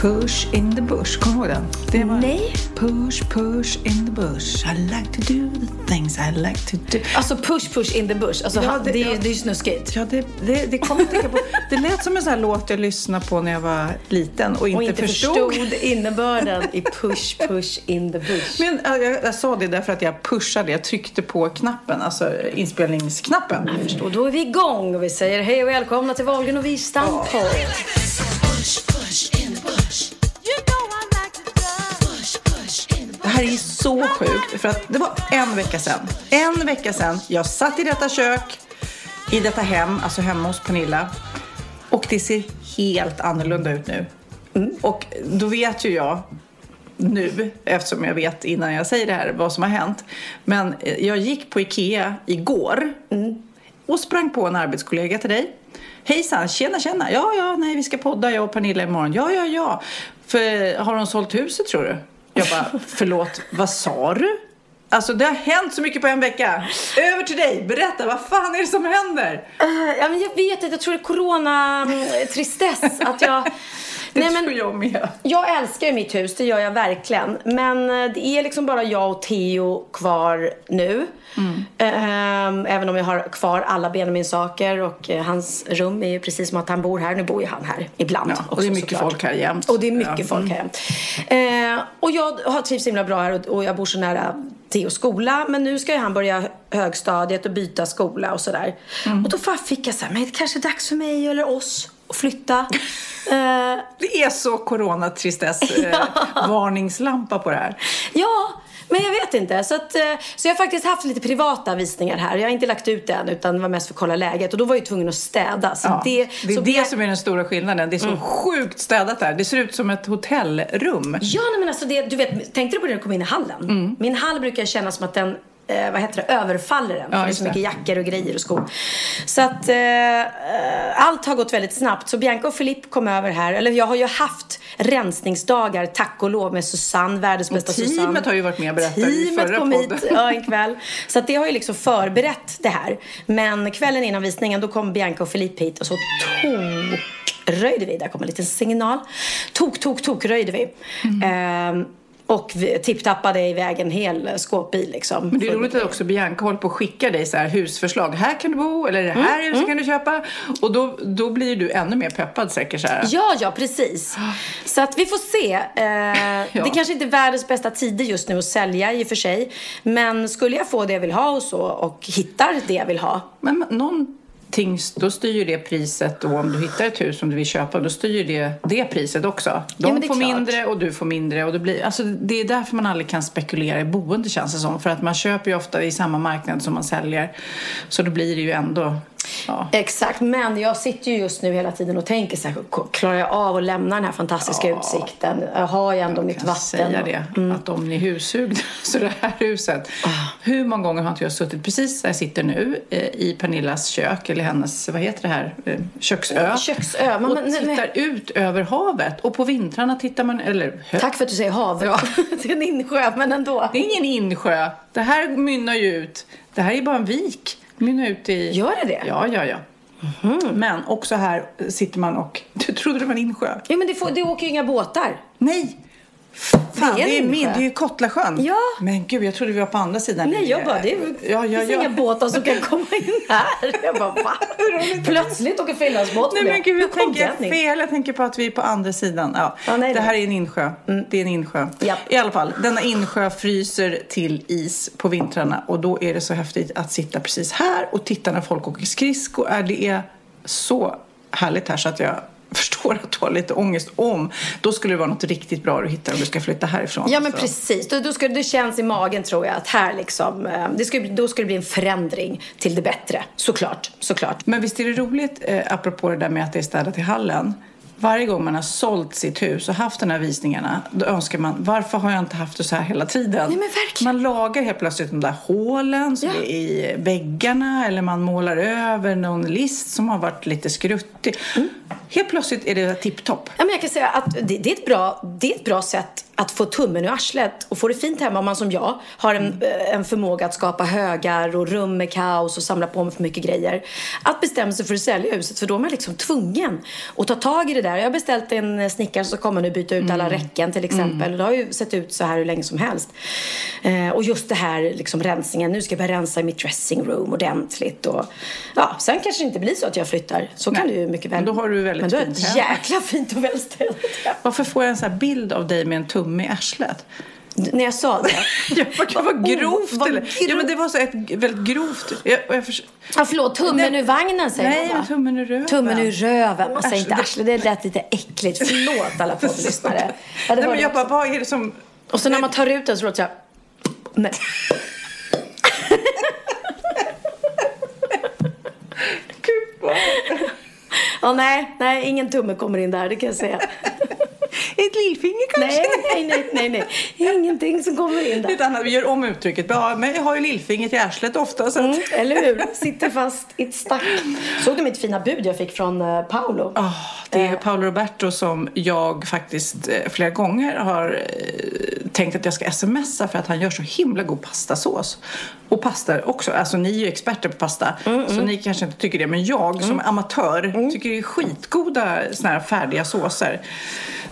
Push, in the bush. Kommer du ihåg den? Det var Nej. Push, push in the bush. I like to do the things I like to do. Alltså push push in the bush. Alltså, Ja, det- det, ja. det är ju snuskigt. Ja, det, det, det jag att tänka på. Det lät som en sån här låt jag lyssnade på när jag var liten och inte, Och inte förstod. förstod innebörden i push push in the bush. Men jag, jag sa det därför att jag pushade, jag tryckte på knappen, alltså inspelningsknappen. Jag förstår. Då är vi igång och vi säger hej och välkomna till Wahlgren och Wistam podd. Här är så sjukt, för att det var en vecka sedan. En vecka sedan, jag satt i detta kök, i detta hem, alltså hemma hos Pernilla. Och det ser helt annorlunda ut nu. Och då vet ju jag nu, eftersom jag vet innan jag säger det här vad som har hänt. Men eh, jag gick på Ikea igår och sprang på en arbetskollega till dig. Hejsan, tjena tjena. Ja, ja, nej vi ska podda jag och Pernilla imorgon. Ja, ja, ja. För har hon sålt huset tror du? Jag bara, förlåt, vad sa du? Alltså det har hänt så mycket på en vecka. Över till dig, berätta, vad fan är det som händer? Uh, Ja, men jag vet inte, jag tror det är coronatristess. Mm, Att jag... Det Nej, men tror jag med. jag älskar ju mitt hus, det gör jag verkligen. Men eh, det är liksom bara jag och Theo kvar nu. Ehm, Även om jag har kvar alla Benjamin-saker och eh, hans rum är ju precis som att han bor här. Nu bor ju han här ibland. Ja, och också, det är mycket såklart. folk här jämt. Och det är mycket Ja. folk här jämt. Eh, och jag har trivts himla bra här och, och jag bor så nära Theos skola. Men nu ska ju han börja högstadiet och byta skola och sådär. Mm. Och då fick jag så här, men det kanske är dags för mig eller oss att flytta. eh, Det är så coronatristess eh, varningslampa på det här. Ja, men jag vet inte. Så, att, eh, så jag har faktiskt haft lite privata visningar här. Jag har inte lagt ut det än utan det var mest för att kolla läget. Och då var jag ju tvungen att städa. Så Ja, det, det är så det som är den stora skillnaden. Det är så sjukt städat där. Det ser ut som ett hotellrum. Ja, nej, men alltså det, du vet, tänkte du på det när du kom in i hallen? Mm. Min hall brukar kännas som att den eh, vad heter det, överfaller en. för det är så mycket jackor och grejer och skor. Så att eh, eh, allt har gått väldigt snabbt. Så Bianca och Filip kom över här. Eller jag har ju haft rensningsdagar, tack och lov, med Susanne, världens bästa teamet Susanne. har ju varit med och berättat i Teamet förra kom podden. hit ja, en kväll. Så att det har ju liksom förberett det här. Men kvällen innan visningen då kom Bianca och Filip hit och så tokröjde vi. Där kom en liten signal. Tok, tok, tok röjde vi. Mm. Ehm, och tipptappade iväg en hel skåpbil liksom. Men det är roligt att också Bianca håller på att skicka dig så här husförslag. Här kan du bo, eller det Mm, här huset kan du köpa. Och då, då blir du ännu mer peppad säkert så här. Ja, ja, precis. Så att vi får se. Eh, Det kanske inte är världens bästa tider just nu att sälja i och för sig. Men skulle jag få det jag vill ha och så och hittar det jag vill ha. Men någonting, då styr ju det priset då om du hittar ett hus som du vill köpa, då styr ju det det priset också. De är får klart. mindre och du får mindre och det blir, alltså det är därför man aldrig kan spekulera i boende känns det som. För att man köper ju ofta i samma marknad som man säljer. Så då blir det ju ändå, ja. Exakt, men jag sitter ju just nu hela tiden och tänker så här, klarar jag av att lämna den här fantastiska utsikten? Jag har ju ändå mitt kan vatten. säga och- det, att om ni är hushugna så det här huset. Ah. Hur många gånger har inte jag suttit precis där jag sitter nu eh, i Pernillas kök eller hennes, vad heter det här, eh, köksö. Köksö, men- och men- tittar ut över havet. Och på vintrarna tittar man, eller hö- Tack för att du säger hav. Ja. det är en insjö, men ändå. det är ingen insjö. Det här mynnar ju ut. Det här är bara en vik. Mynnar ut i... Gör det det? Ja, ja, ja. Men också här sitter man och... Du trodde det var en insjö? Ja, men det, får, det åker ju inga båtar. Nej! Fan, Det är det är, min, det är ju Kottlasjön. Ja. Men gud, jag trodde vi var på andra sidan. Nej, jag bara, det är, ja, ja, finns ja. inga båtar som kan komma in här. Jag bara, va? Plötsligt åker finlandsbåt Nej men gud, jag tänker fel. Jag tänker på att vi är på andra sidan. Ja. Ja, nej, det här nej. är en insjö. Det är en insjö. Japp. I alla fall, denna insjö fryser till is på vintrarna. Och då är det så häftigt att sitta precis här och titta när folk åker skridskor. Äh, Det är så härligt här så att jag förstår att du har lite ångest om. Då skulle det vara något riktigt bra du hittar om du ska flytta härifrån. Ja men Så. precis. Då, då ska, det känns i magen tror jag att här liksom, eh, det ska, då ska det bli en förändring till det bättre. Såklart, såklart. Men visst är det roligt, eh, apropå det där med att det är städat i hallen. Varje gång man har sålt sitt hus och haft de här visningarna, då önskar man varför har jag inte haft det så här hela tiden? Nej. Man lagar helt plötsligt de där hålen som Ja. är i väggarna eller man målar över någon list som har varit lite skruttig. Mm. Helt plötsligt är det tipptopp. Ja, men jag kan säga att det, det, är ett bra, det är ett bra sätt att få tummen ur arslet och få det fint hemma om man som jag har en, eh, en förmåga att skapa högar och rum med kaos och samla på mig för mycket grejer. Att bestämma sig för att sälja huset för då är man liksom tvungen att ta tag i det där. Jag har beställt en snickare som kommer nu byta ut alla räcken till exempel. Det har ju sett ut så här hur länge som helst. Eh, och just det här liksom rensningen. Nu ska jag börja rensa i mitt dressing room ordentligt. Och, ja, sen kanske det inte blir så att jag flyttar. Så kan det ju mycket väl. Men då har du väldigt Men du har fint ett jäkla fint och välställt. Varför får jag en sån här bild av dig med en tumme i arslet? När jag sa det. Ja, vad, vad grovt! vad eller? Ja, men grovt. det var så ett väldigt grovt... Jag, jag förs- Ja, förlåt, tummen ur vagnen säger Nej, man va? tummen ur röven. Tummen ur röven. Man säger inte Arsle. arsle. Det lät lite äckligt. Förlåt alla poddlyssnare. Ja, Nej, men jag bara, vad är det som... Och så när man tar ut den så låter det så här. Nej. Gud, vad... Ja, nej, nej, ingen tumme kommer in där, det kan jag säga. Ett lillfinger kanske? Nej, nej, nej, nej, nej. Ingenting som kommer in där. Ett annat, vi gör om uttrycket. Ja, men jag har ju lillfingret i arslet ofta. Så att... Mm, eller hur? Sitter fast i ett stack. Såg du mitt fina bud jag fick från eh, Paolo? Ah, det är Eh. Paolo Roberto som jag faktiskt eh, flera gånger har tänkt att jag ska smsa för att han gör så himla god pastasås. Och pasta också. Alltså ni är ju experter på pasta. Mm, Så ni kanske inte tycker det. Men jag som amatör Mm. tycker det är skitgoda såna här färdiga såser.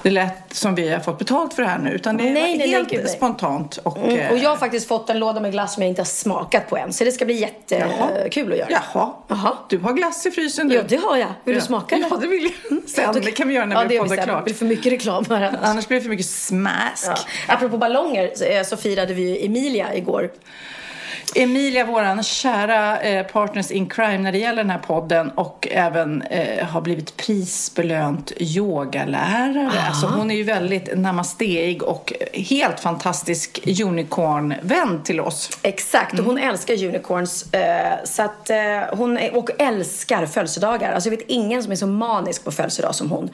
Det lät som vi har fått betalt för det här nu. Utan det Nej, var nej, helt nej. spontant. Och, Mm, eh, och jag har faktiskt fått en låda med glass som jag inte har smakat på än. Så det ska bli jättekul att göra. Jaha. Jaha. Du har glass i frysen du. Ja, det har jag. Vill Ja. du smaka? Ja, det vill jag. Sen, det kan vi göra när ja, vi poddar sen. klart. Det blir för mycket reklam här annars. Annars blir det för mycket smask. Ja. Apropå ballonger så, eh, så firade vi Emilia igår. Emilia, våran kära eh, partners in crime när det gäller den här podden och även eh, har blivit prisbelönt yogalärare. Alltså hon är ju väldigt namasteig och helt fantastisk unicorn-vän till oss. Exakt, och hon älskar unicorns. Eh, så att, eh, hon är, och älskar födelsedagar. Alltså jag vet ingen som är så manisk på födelsedag som hon.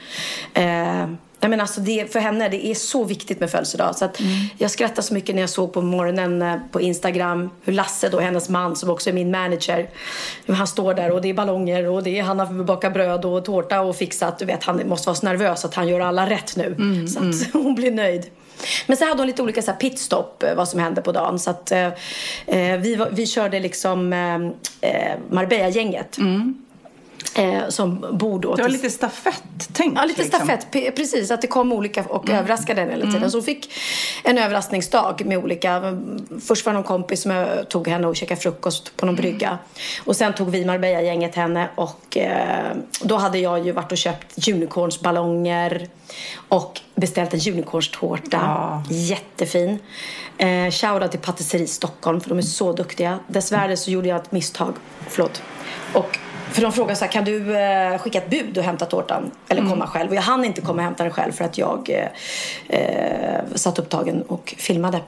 Jag menar, alltså det, för henne det är så viktigt med födelsedag. Så att Jag skrattade så mycket när jag såg på morgonen eh, på Instagram hur Lasse, då, hennes man som också är min manager, hur han står där och det är ballonger och det är, han har bakat bröd och tårta och fixat. Du vet, han måste vara så nervös att han gör alla rätt nu. så att hon blir nöjd. Men så hade hon lite olika så här pitstop, eh, vad som hände på dagen. Så att eh, eh, vi, vi körde liksom eh, eh, Marbella-gänget. Eh, som bor då Det var lite stafett-tänk. Ja, lite liksom. stafett. P- Precis, att det kom olika och överraskade henne hela tiden. Så hon fick en överraskningsdag med olika... Först var det någon kompis som tog henne och käkade frukost på någon brygga. Och sen tog vi Marbella-gänget henne och eh, då hade jag ju varit och köpt unicornsballonger och beställt en unicornstårta. Ja. Jättefin. Eh, Shoutout till Patisserie Stockholm för de är så duktiga. Dessvärre så gjorde jag ett misstag. Förlåt. Och för de frågade så här, kan du eh, skicka ett bud och hämta tårtan? Eller komma själv? Och jag hann inte komma och hämta den själv för att jag eh, eh, satt upptagen och filmade.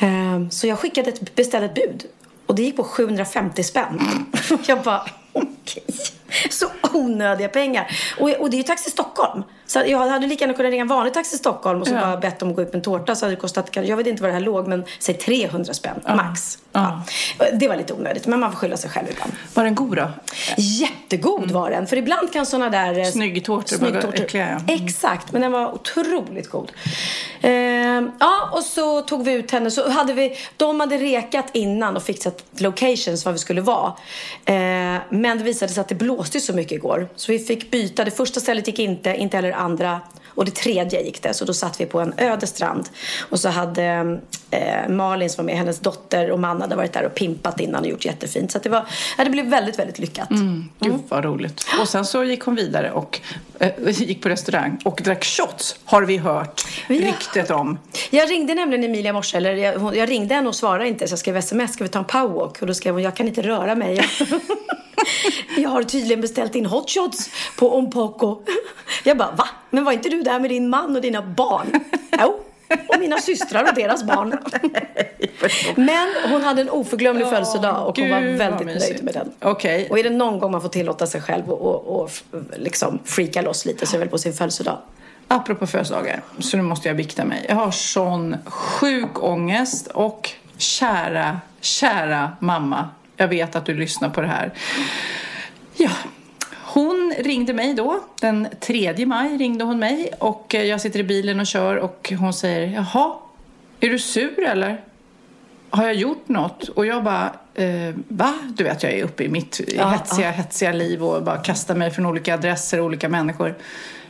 Eh, så jag skickade ett, beställde ett bud. Och det gick på 750 spänn. jag bara, okej. Så onödiga pengar. Och, och det är ju Taxi Stockholm. Så jag hade lika gärna kunnat ringa en vanlig Taxi Stockholm och så Ja. bara bett dem att gå ut med en tårta. Så hade det kostat, jag vet inte vad det här låg, men säg 300 spänn max. Ja. Det var lite onödigt, men man får skylla sig själv ibland. Var den god då? Jättegod var den. För ibland kan såna där... eh, Snyggtårtor snyggtårtor- äckliga, ja. Exakt, men den var otroligt god. Ehm, ja, och så tog vi ut henne. Så hade vi, de hade rekat innan och fixat locations var vi skulle vara. Ehm, men det visade sig att det blåste så mycket igår. Så vi fick byta. Det första stället gick inte, inte heller andra. Och det tredje gick det. Så då satt vi på en öde strand. Och så hade eh, Malin som var med, hennes dotter och man hade varit där och pimpat innan och gjort jättefint. Så det, var, ja, det blev väldigt, väldigt lyckat. Mm. Gud vad roligt. Och sen så gick hon vidare och eh, gick på restaurang och drack shots har vi hört ryktet om. Jag ringde nämligen Emilia i morse, eller jag, hon, jag ringde henne och svarade inte så jag skrev sms, ska vi ta en powerwalk? Och då skrev hon, jag kan inte röra mig. jag har tydligen beställt in hot shots på Ompoko. Jag bara, va? Men var inte du där med din man och dina barn? Jo. Och mina systrar och deras barn. Men hon hade en oförglömlig födelsedag och hon var väldigt nöjd med den. Okej. Och är det någon gång man får tillåta sig själv och, och, och liksom freaka loss lite så är det väl på sin födelsedag. Apropå födelsedagar, så nu måste jag vikta mig. Jag har sån sjuk ångest och kära, kära mamma. Jag vet att du lyssnar på det här. Ja, hon ringde mig då. Den 3 maj ringde hon mig och jag sitter i bilen och kör och hon säger Jaha, är du sur eller? Har jag gjort något? Och jag bara, eh, va? Du vet, jag är uppe i mitt Ja, hetsiga, hetsiga liv och bara kastar mig från olika adresser och olika människor.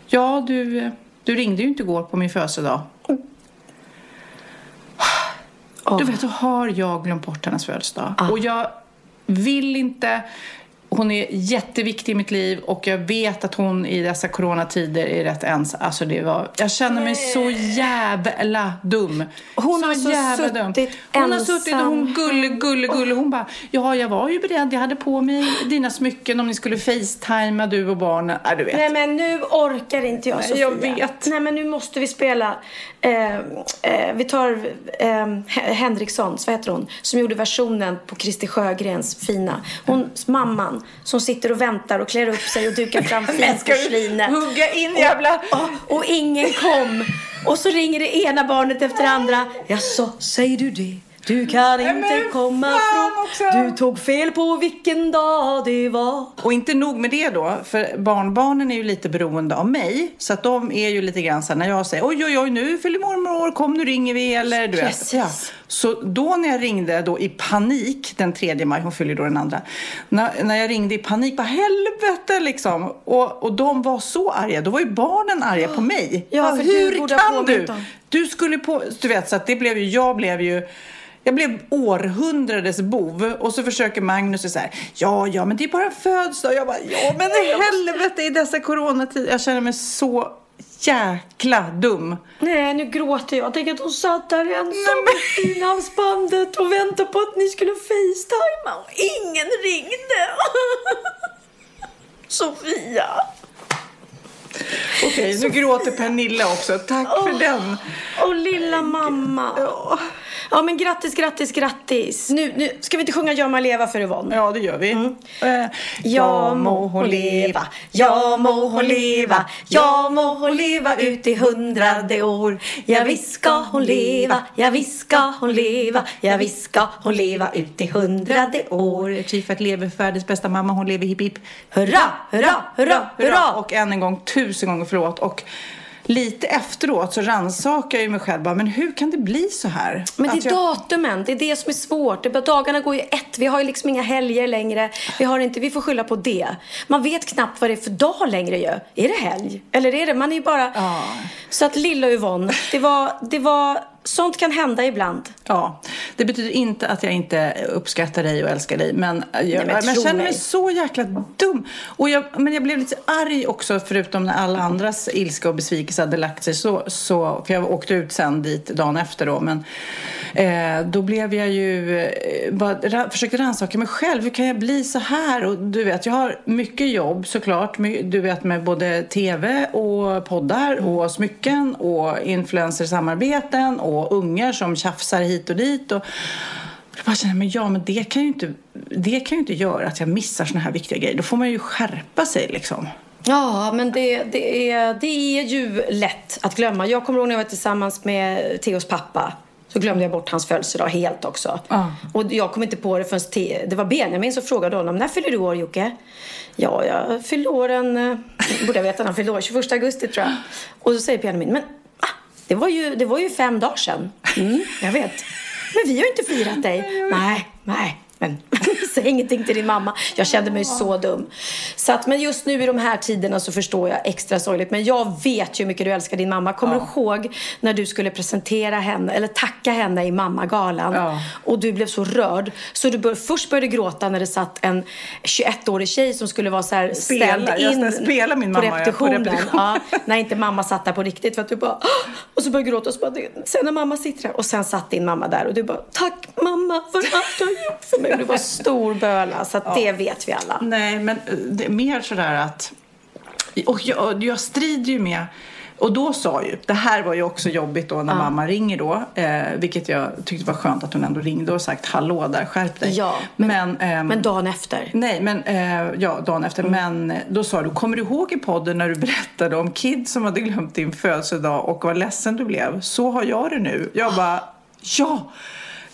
Ja, du, du ringde ju inte igår på min födelsedag. Du vet, då har jag glömt bort hennes födelsedag. Och jag vill inte... Hon är jätteviktig i mitt liv och jag vet att hon i dessa coronatider är rätt ensam. Alltså det var, jag känner mig så jävla dum. Hon så har så jävla suttit Hon har suttit och hon ensam. gulle, gulle, gulle. Hon bara, ja jag var ju beredd. Jag hade på mig dina smycken om ni skulle facetima du och barnen. Ja, du vet. Nej men nu orkar inte jag Sofia. jag vet. Nej men nu måste vi spela. Eh, eh, vi tar eh, Henrikssons, vad heter hon? Som gjorde versionen på Christer Sjögrens fina. Hon, mamman som sitter och väntar och klär upp sig och dukar fram finporslinet. hugga in jävla... Och, och ingen kom. Och så ringer det ena barnet efter det andra. Ja, så säger du det. Du kan inte men komma från... också. Du tog fel på vilken dag det var. Och inte nog med det då, för barnbarnen är ju lite beroende av mig. Så att de är ju lite grann så här, när jag säger oj, oj, oj, nu fyller mormor år, kom nu ringer vi, eller du vet. Precis. Ja. Så då när jag ringde då i panik den 3 maj, hon fyller då den andra. När, när jag ringde i panik, bara helvete liksom. Och, och de var så arga, då var ju barnen arga på mig. Ja, Bara, för du hur ha kan du? dem. Du skulle på, du vet, så att det blev ju, jag blev ju jag blev århundradets bov och så försöker Magnus så här, ja, ja, men det är bara en födelsedag. Jag bara, ja, men i helvete i dessa coronatider. Jag känner mig så jäkla dum. Nej, nu gråter jag. Tänk att hon satt där ensam i finhalsbandet och väntade på att ni skulle facetima och ingen ringde. Sofia. Okej, nu gråter Pernilla också. Tack för den. Och lilla mamma. Ja, men grattis, grattis, grattis. Nu, nu ska vi inte sjunga Ja må leva för Yvonne? Ja, det gör vi. Mm. Eh, Ja må hon leva, ja må hon leva, ja må hon leva ut i hundrade år. Ja visst ska hon leva, ja visst ska hon leva, ja visst ska hon leva ut i hundrade år. Tifat lever, världens bästa mamma, hon lever hipp hipp. Hurra, hurra, hurra, hurra! Och än en gång tusen gånger förlåt. Och lite efteråt så rannsakar jag ju mig själv bara, men hur kan det bli så här? Men det är jag- datumen, det är det som är svårt. Det är bara, dagarna går ju ett, vi har ju liksom inga helger längre. Vi, har inte, vi får skylla på det. Man vet knappt vad det är för dag längre ju. Är det helg? Eller är det, man är ju bara... Ja. Så att lilla Yvonne, det var, det var, sånt kan hända ibland. Ja, det betyder inte att jag inte uppskattar dig och älskar dig. Men jag, men men jag känner mig mig. så jäkla dum. Och jag, men jag blev lite arg också, förutom när alla andras ilska och besvikelse hade lagt sig. Så, så, för jag åkte ut sen dit dagen efter då. Men eh, då blev jag ju... Eh, bara, ra, försökte rannsaka mig själv. Hur kan jag bli så här? Och du vet, jag har mycket jobb såklart. Du vet med både tv och poddar och smycken och influencersamarbeten och ungar som tjafsar hit och dit. Och, jag bara känner, men ja, men det kan ju inte, det kan ju inte göra att jag missar såna här viktiga grejer. Då får man ju skärpa sig liksom. Ja, men det, det, är, det är ju lätt att glömma. Jag kommer ihåg när jag var tillsammans med Theos pappa. Så glömde jag bort hans födelsedag helt också. Ja. Och jag kom inte på det förrän Te- det var Benjamin som frågade honom. När fyller du år Jocke? Ja, jag fyller år den... eh, Borde jag veta när han fyller år? 21 augusti tror jag. Och så säger Benjamin. Men ah, det, var ju, det var ju fem dagar sedan. Mm, jag vet. Men vi har ju inte firat dig. Nej, nej. Men säg ingenting till din mamma. Jag kände mig så dum. Så att, men just nu i de här tiderna så förstår jag extra sorgligt. Men jag vet ju hur mycket du älskar din mamma. Kommer du ihåg när du skulle presentera henne, eller tacka henne i mammagalan? Ja. Och du blev så rörd. Så du bör, först började gråta när det satt en 21-årig tjej som skulle vara så här Spela. Jag in ska spela min på mamma, ja, på repetitionen. repetition. Ja, när inte mamma satt där på riktigt. För att du bara, och så började du gråta och så bara, sen när mamma sitter där. Och sen satt din mamma där och du bara, tack mamma för allt du har gjort för mig. Du var stor böla. Så att det vet vi alla. Nej, men eh, det är mer sådär att... Och jag, jag strider ju med... Och då sa ju, det här var ju också jobbigt då när mamma ringer då, eh, vilket jag tyckte var skönt att hon ändå ringde och sagt hallå där, skärp dig. Ja, men, ehm, Men dagen efter. Nej, men eh, ja, dagen efter. Mm. Men eh, då sa du, kommer du ihåg i podden när du berättade om Kid som hade glömt din födelsedag och vad ledsen du blev? Så har jag det nu. Jag bara, ja!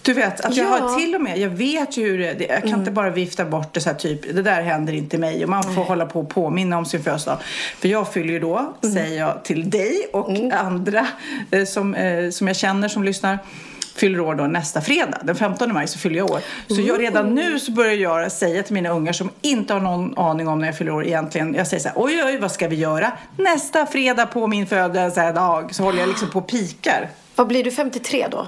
Du vet, att jag Ja. har till och med, jag vet ju hur det det- Jag kan inte bara vifta bort det så här typ, det där händer inte mig. Och man får hålla på och påminna om sin födelsedag. För jag fyller ju då, säger jag till dig och andra eh, som, eh, som jag känner som lyssnar fyller år då nästa fredag. Den 15 maj så fyller jag år. Så jag redan nu så börjar jag säga till mina ungar som inte har någon aning om när jag fyller år egentligen. Jag säger så här, oj oj vad ska vi göra? Nästa fredag på min födelsedag så håller jag liksom på och pikar. Vad blir du 53 då?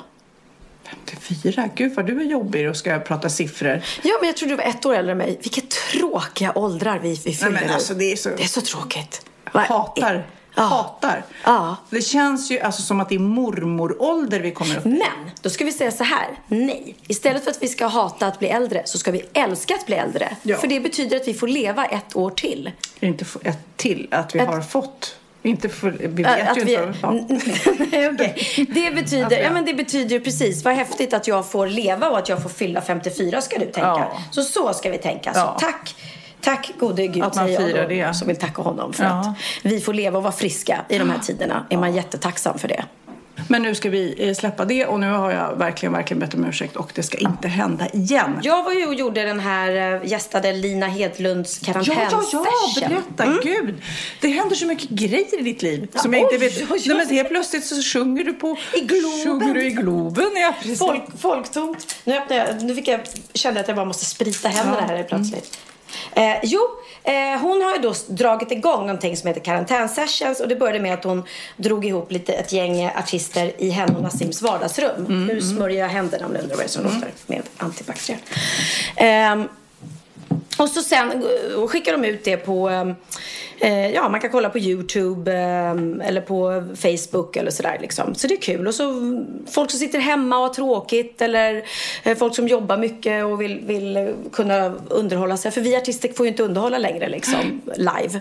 54, gud vad du är jobbig och ska prata siffror. Ja, men jag trodde du var ett år äldre än mig. Vilka tråkiga åldrar vi, vi fyller men nu. alltså, det är så- det är så tråkigt. Hatar. Ja. Hatar. Ja. Det känns ju alltså som att det är mormorålder vi kommer upp i. Men, då ska vi säga så här. Nej. Istället för att vi ska hata att bli äldre så ska vi älska att bli äldre. Ja. För det betyder att vi får leva ett år till. Inte ett till att vi Ett- har fått. Inte för, vi vet att ju vi- inte. Ja. Okej. Det betyder, ja, men det betyder ju precis, vad häftigt att jag får leva och att jag får fylla 54 ska du tänka. Ja. Så så ska vi tänka. Ja. Så tack, tack gode Gud Att man säger jag firar då, det. som vill tacka honom för Ja. att vi får leva och vara friska i de här tiderna. Är man jättetacksam för det. Men nu ska vi eh, släppa det och nu har jag verkligen, verkligen bett om ursäkt och det ska inte hända igen. Jag var ju och gjorde den här, eh, gästade Lina Hedlunds Ja, ja, karantänsession. ja, berätta. Gud, det händer så mycket grejer i ditt liv som jag oj, inte vet. oj, oj. Nej, men helt plötsligt så sjunger du på... I Globen. Sjunger du i Globen, ja precis. Folk, folktomt. Nu, öppnar jag, nu fick jag, kände jag att jag bara måste sprita händerna Ja. här plötsligt. Eh, jo, eh, hon har ju då dragit igång någonting som heter karantänsessions och det började med att hon drog ihop lite, ett gäng artister i henne och Nassims vardagsrum. Nu smörjer jag händerna om ni undrar vad det är som låter med antibakteriell. Ehm, och så sen eh, skickar de ut det på, eh, ja man kan kolla på Youtube eh, eller på Facebook eller sådär liksom. Så det är kul. Och så folk som sitter hemma och har tråkigt eller eh, folk som jobbar mycket och vill, vill eh, kunna underhålla sig. För vi artister får ju inte underhålla längre liksom live.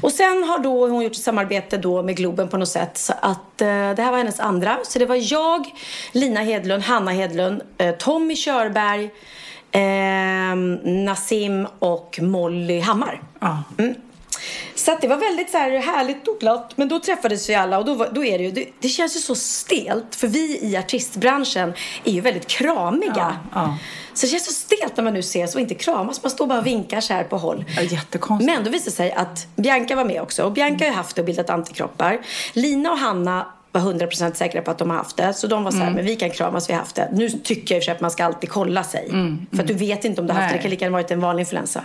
Och sen har då hon gjort ett samarbete då med Globen på något sätt. Så att eh, det här var hennes andra. Så det var jag, Lina Hedlund, Hanna Hedlund, eh, Tommy Körberg Eh, Nassim och Molly Hammar. Ja. Så att det var väldigt så här härligt och glatt. Men då träffades vi alla och då, var, då är det ju, det, det känns ju så stelt. För vi i artistbranschen är ju väldigt kramiga. Ja, ja. Så det känns så stelt när man nu ses och inte kramas. Man står bara och vinkar så här på håll. Ja, jättekonstigt. Men då visade det sig att Bianca var med också. Och Bianca har ju haft det och bildat antikroppar. Lina och Hanna var 100% säkra på att de har haft det. Så de var så Mm. här, men vi kan kramas, vi har haft det. Nu tycker jag i och för sig att man ska alltid kolla sig. För att du vet inte om du har haft det. Mm. Det kan lika gärna varit en vanlig influensa.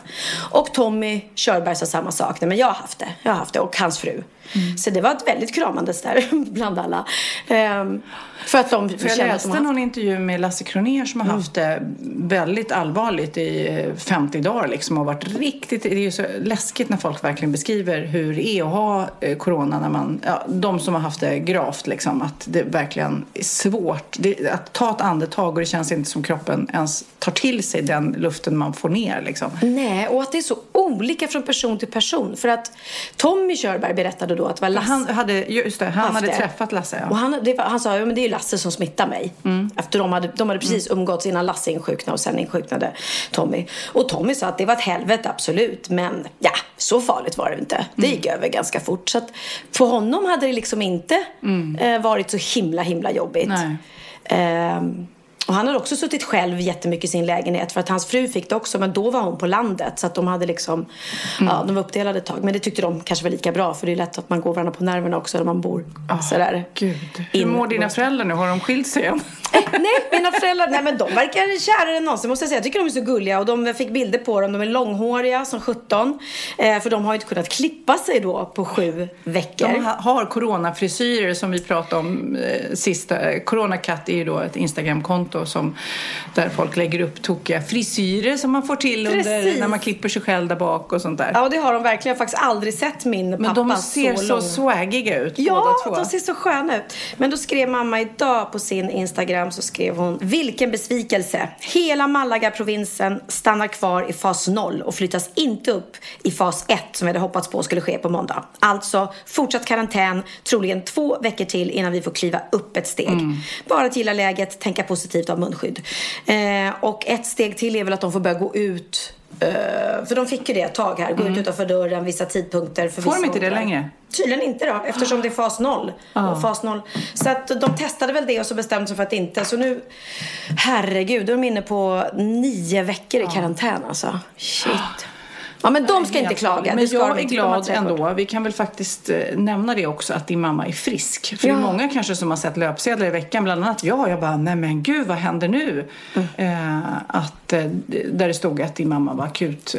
Och Tommy Körberg sa samma sak. Nej men jag har haft det. Jag har haft det. Och hans fru. Mm. Så det var ett väldigt kramandes där bland alla. Ehm, för att de För jag läste har någon intervju med Lasse Kronér som har Mm. haft det väldigt allvarligt i eh, 50 dagar liksom och varit riktigt, det är ju så läskigt när folk verkligen beskriver hur det är att ha eh, corona när man, ja, de som har haft det gravt liksom, att det verkligen är svårt det, att ta ett andetag och det känns inte som kroppen ens tar till sig den luften man får ner liksom. Nej, och att det är så olika från person till person. För att Tommy Körberg berättade då att det var Lasse Han hade, just det, han hade det. träffat Lasse Och ja. han, det han sa, ja men det är ju Lasse som smittar mig. Efter de hade, de hade precis umgåtts innan Lasse insjuknade och sen insjuknade Tommy. Och Tommy sa att det var ett helvete, absolut. Men ja, så farligt var det inte. Det gick över ganska fort. Så att för honom hade det liksom inte eh, varit så himla, himla jobbigt. Nej. Ehm, och han hade också suttit själv jättemycket i sin lägenhet för att hans fru fick det också men då var hon på landet så att de hade liksom, ja de var uppdelade ett tag men det tyckte de kanske var lika bra för det är lätt att man går varandra på nerverna också när man bor sådär. Gud. Hur mår dina föräldrar nu? Har de skilt sig än? Nej, mina föräldrar, nej men de verkar kärare än någonsin måste jag säga. Jag tycker de är så gulliga och de fick bilder på dem. De är långhåriga som 17. Eh, för de har ju inte kunnat klippa sig då på sju veckor. De har coronafrisyrer som vi pratade om eh, sista. Coronakatt är ju då ett Instagramkonto som där folk lägger upp tokiga frisyrer som man får till under, när man klipper sig själv där bak och sånt där. Ja, det har de verkligen. Jag har faktiskt aldrig sett min pappa Men de ser så, så lång. swaggiga ut Ja, båda två. de ser så sköna ut. Men då skrev mamma idag på sin Instagram så skrev hon Vilken besvikelse. Hela Malaga-provinsen stannar kvar i fas 0 och flyttas inte upp i fas 1 som vi hade hoppats på skulle ske på måndag. Alltså fortsatt karantän, troligen två veckor till innan vi får kliva upp ett steg. Bara att gilla läget, tänka positivt av munskydd. Eh, och ett steg till är väl att de får börja gå ut Eh, för de fick ju det ett tag här. Gå ut utanför dörren vissa tidpunkter. För Får vissa de inte det längre? Tydligen inte då, eftersom det är fas 0. Och fas 0. Så att de testade väl det och så bestämde sig för att inte. Så nu, herregud, då är de inne på nio veckor i karantän alltså. Shit. Ja, men de ska inte klaga. Men Det jag är glad ändå. Vi kan väl faktiskt eh, nämna det också att din mamma är frisk. För det Ja. är många kanske som har sett löpsedlar i veckan, bland annat jag. Jag bara, nej men gud vad händer nu? Mm. Eh, att, eh, där det stod att din mamma var akut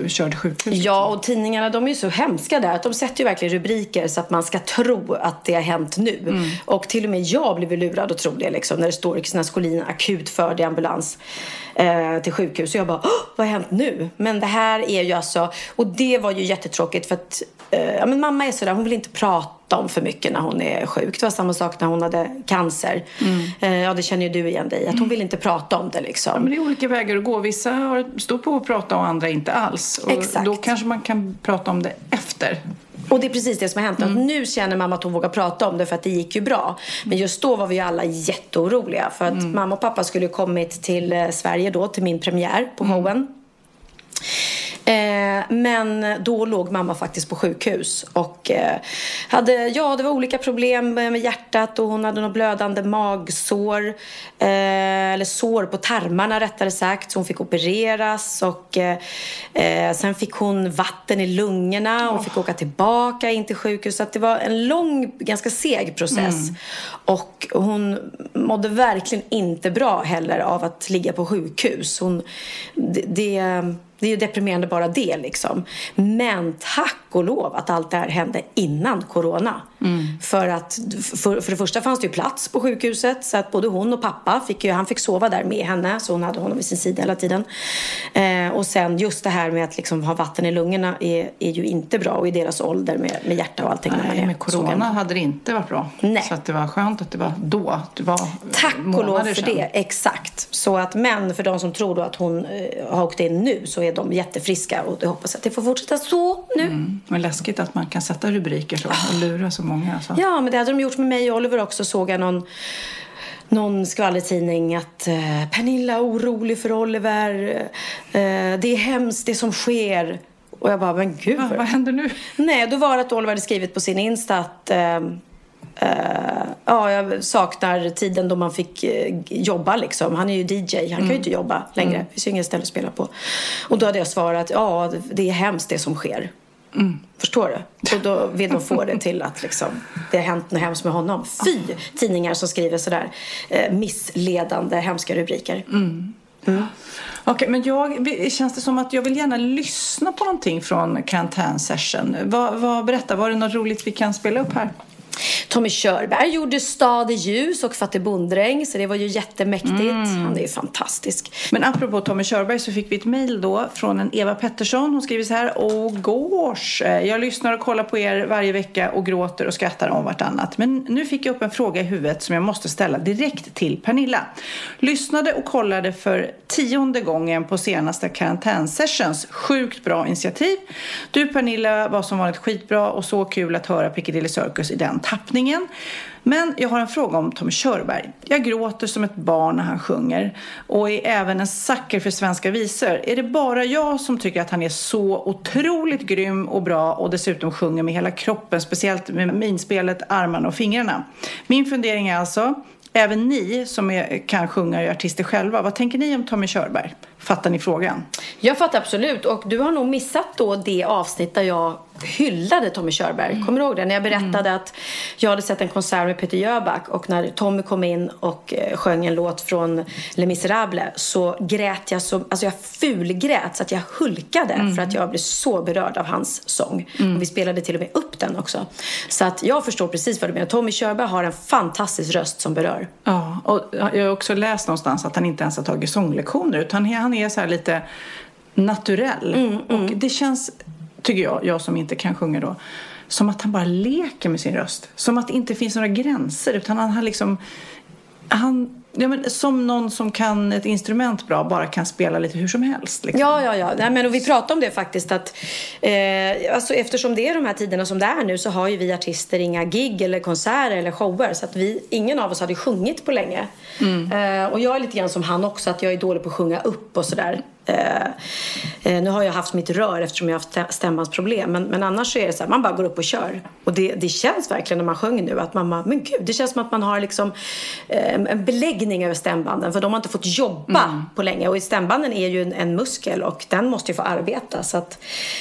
eh, körd sjukhus. Ja, och tidningarna de är ju så hemska där. Att de sätter ju verkligen rubriker så att man ska tro att det har hänt nu. Mm. Och till och med jag blev lurad och tro det liksom. När det står Kristina Skolin akut förd i ambulans eh, till sjukhus. Och jag bara, vad har hänt nu? Men det här är ju alltså, och det var ju jättetråkigt för att eh, ja, men mamma är sådär, hon vill inte prata om för mycket när hon är sjuk. Det var samma sak när hon hade cancer. Eh, ja, det känner ju du igen dig Att hon vill inte prata om det liksom. Ja, men det är olika vägar att gå. Vissa har stort på att prata och andra inte alls. Och Exakt. Då kanske man kan prata om det efter. Och det är precis det som har hänt. Mm. Att nu känner mamma att hon vågar prata om det för att det gick ju bra. Men just då var vi alla jätteoroliga. För att Mm. mamma och pappa skulle kommit till eh, Sverige då, till min premiär på Mm. Eh, men då låg mamma faktiskt på sjukhus och eh, hade, ja det var olika problem med hjärtat och hon hade något blödande magsår. Eh, eller sår på tarmarna rättare sagt. Så hon fick opereras och sen fick hon vatten i lungorna och fick åka tillbaka in till sjukhus. Så det var en lång, ganska seg process. Och hon mådde verkligen inte bra heller av att ligga på sjukhus. Hon, det, det det är ju deprimerande bara det liksom. Men tack och lov att allt det här hände innan corona. För att för, för det första fanns det ju plats på sjukhuset så att både hon och pappa fick ju, han fick sova där med henne så hon hade honom vid sin sida hela tiden. Eh, och sen just det här med att liksom ha vatten i lungorna är, är ju inte bra och i deras ålder med, med hjärta och allting. när man Nej, med corona hade det inte varit bra. Nej. Så att det var skönt att det var då. Det var Tack och lov för sedan. det, exakt. Så att, men för de som tror då att hon eh, har åkt in nu så är de jättefriska och jag hoppas att det får fortsätta så nu. Mm. Men läskigt att man kan sätta rubriker så och lura så många. Alltså. Ja, men det hade de gjort med mig och Oliver också såg jag någon någon skvallertidning att eh, Pernilla är orolig för Oliver. Eh, det är hemskt det som sker. Och jag bara, men gud. Va, vad händer nu? Nej, då var det att Oliver hade skrivit på sin Insta att eh, eh, ja, jag saknar tiden då man fick eh, jobba liksom. Han är ju DJ, han kan ju inte jobba längre. Det finns ju inget ställe att spela på. Och då hade jag svarat, ja, det är hemskt det som sker. Förstår du? Och då vill de få det till att liksom, det har hänt något hemskt med honom. Fy tidningar som skriver sådär eh, missledande, hemska rubriker. Mm. Okej, men jag, känns det som att jag vill gärna lyssna på någonting från karantänsession. Vad, vad, berätta, var det något roligt vi kan spela upp här? Tommy Körberg gjorde Stad i ljus och Fatte bonddräng, så det var ju jättemäktigt. Han är ju fantastisk. Men apropå Tommy Körberg så fick vi ett mejl då från en Eva Pettersson. Hon skriver så här. Åh gosh, eh, jag lyssnar och kollar på er varje vecka och gråter och skrattar om vartannat. Men nu fick jag upp en fråga i huvudet som jag måste ställa direkt till Pernilla. Lyssnade och kollade för tionde gången på senaste karantänsessions. Sjukt bra initiativ. Du Pernilla var som vanligt skitbra och så kul att höra Piccadilly Circus i den tappningen. Men jag har en fråga om Tommy Körberg. Jag gråter som ett barn när han sjunger och är även en sucker för svenska visor. Är det bara jag som tycker att han är så otroligt grym och bra och dessutom sjunger med hela kroppen, speciellt med minspelet, armarna och fingrarna? Min fundering är alltså, även ni som är, kan sjunga och är artister själva, vad tänker ni om Tommy Körberg? Fattar ni frågan? Jag fattar absolut. Och du har nog missat då det avsnitt där jag hyllade Tommy Körberg. Mm. Kommer du ihåg det? När jag berättade att jag hade sett en konsert med Peter Jöback och när Tommy kom in och eh, sjöng en låt från Les Misérables så grät jag så, alltså jag fulgrät så att jag hulkade Mm. för att jag blev så berörd av hans sång. Och vi spelade till och med upp den också. Så att jag förstår precis vad du menar. Tommy Körberg har en fantastisk röst som berör. Ja, och jag har också läst någonstans att han inte ens har tagit sånglektioner utan han är så här lite naturell. Mm, Och det känns, tycker jag, jag som inte kan sjunga då, som att han bara leker med sin röst. Som att det inte finns några gränser utan han har liksom, han, ja, men, som någon som kan ett instrument bra bara kan spela lite hur som helst. Liksom. Ja, ja, ja. Nej, men, och vi pratade om det faktiskt att eh, alltså, eftersom det är de här tiderna som det är nu så har ju vi artister inga gig eller konserter eller shower så att vi, ingen av oss hade sjungit på länge. Eh, och jag är lite grann som han också att jag är dålig på att sjunga upp och sådär. Eh, eh, nu har jag haft mitt rör eftersom jag har haft stä- stämbandsproblem men, men annars så är det så här, man bara går upp och kör. Och det, det känns verkligen när man sjunger nu att man bara, men gud, det känns som att man har liksom eh, en beläggning över stämbanden för de har inte fått jobba på länge. Och stämbanden är ju en, en muskel och den måste ju få arbeta. Så att,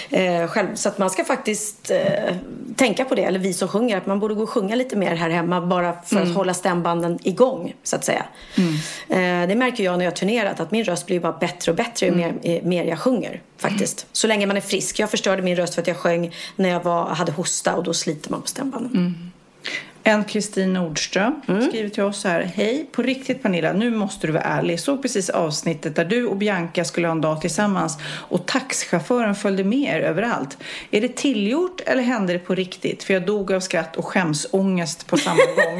eh, själv, så att man ska faktiskt eh, tänka på det, eller vi som sjunger, att man borde gå och sjunga lite mer här hemma bara för att hålla stämbanden igång så att säga. Eh, det märker jag när jag har turnerat att min röst blir bara bättre och bättre mer, eh, mer jag sjunger faktiskt. Så länge man är frisk. Jag förstörde min röst för att jag sjöng när jag var, hade hosta och då sliter man på stämbanden. En Kristin Nordström skriver till oss här. Hej, på riktigt Pernilla, nu måste du vara ärlig. Såg precis avsnittet där du och Bianca skulle ha en dag tillsammans och taxichauffören följde med er överallt. Är det tillgjort eller hände det på riktigt? För jag dog av skratt och skämsångest på samma gång.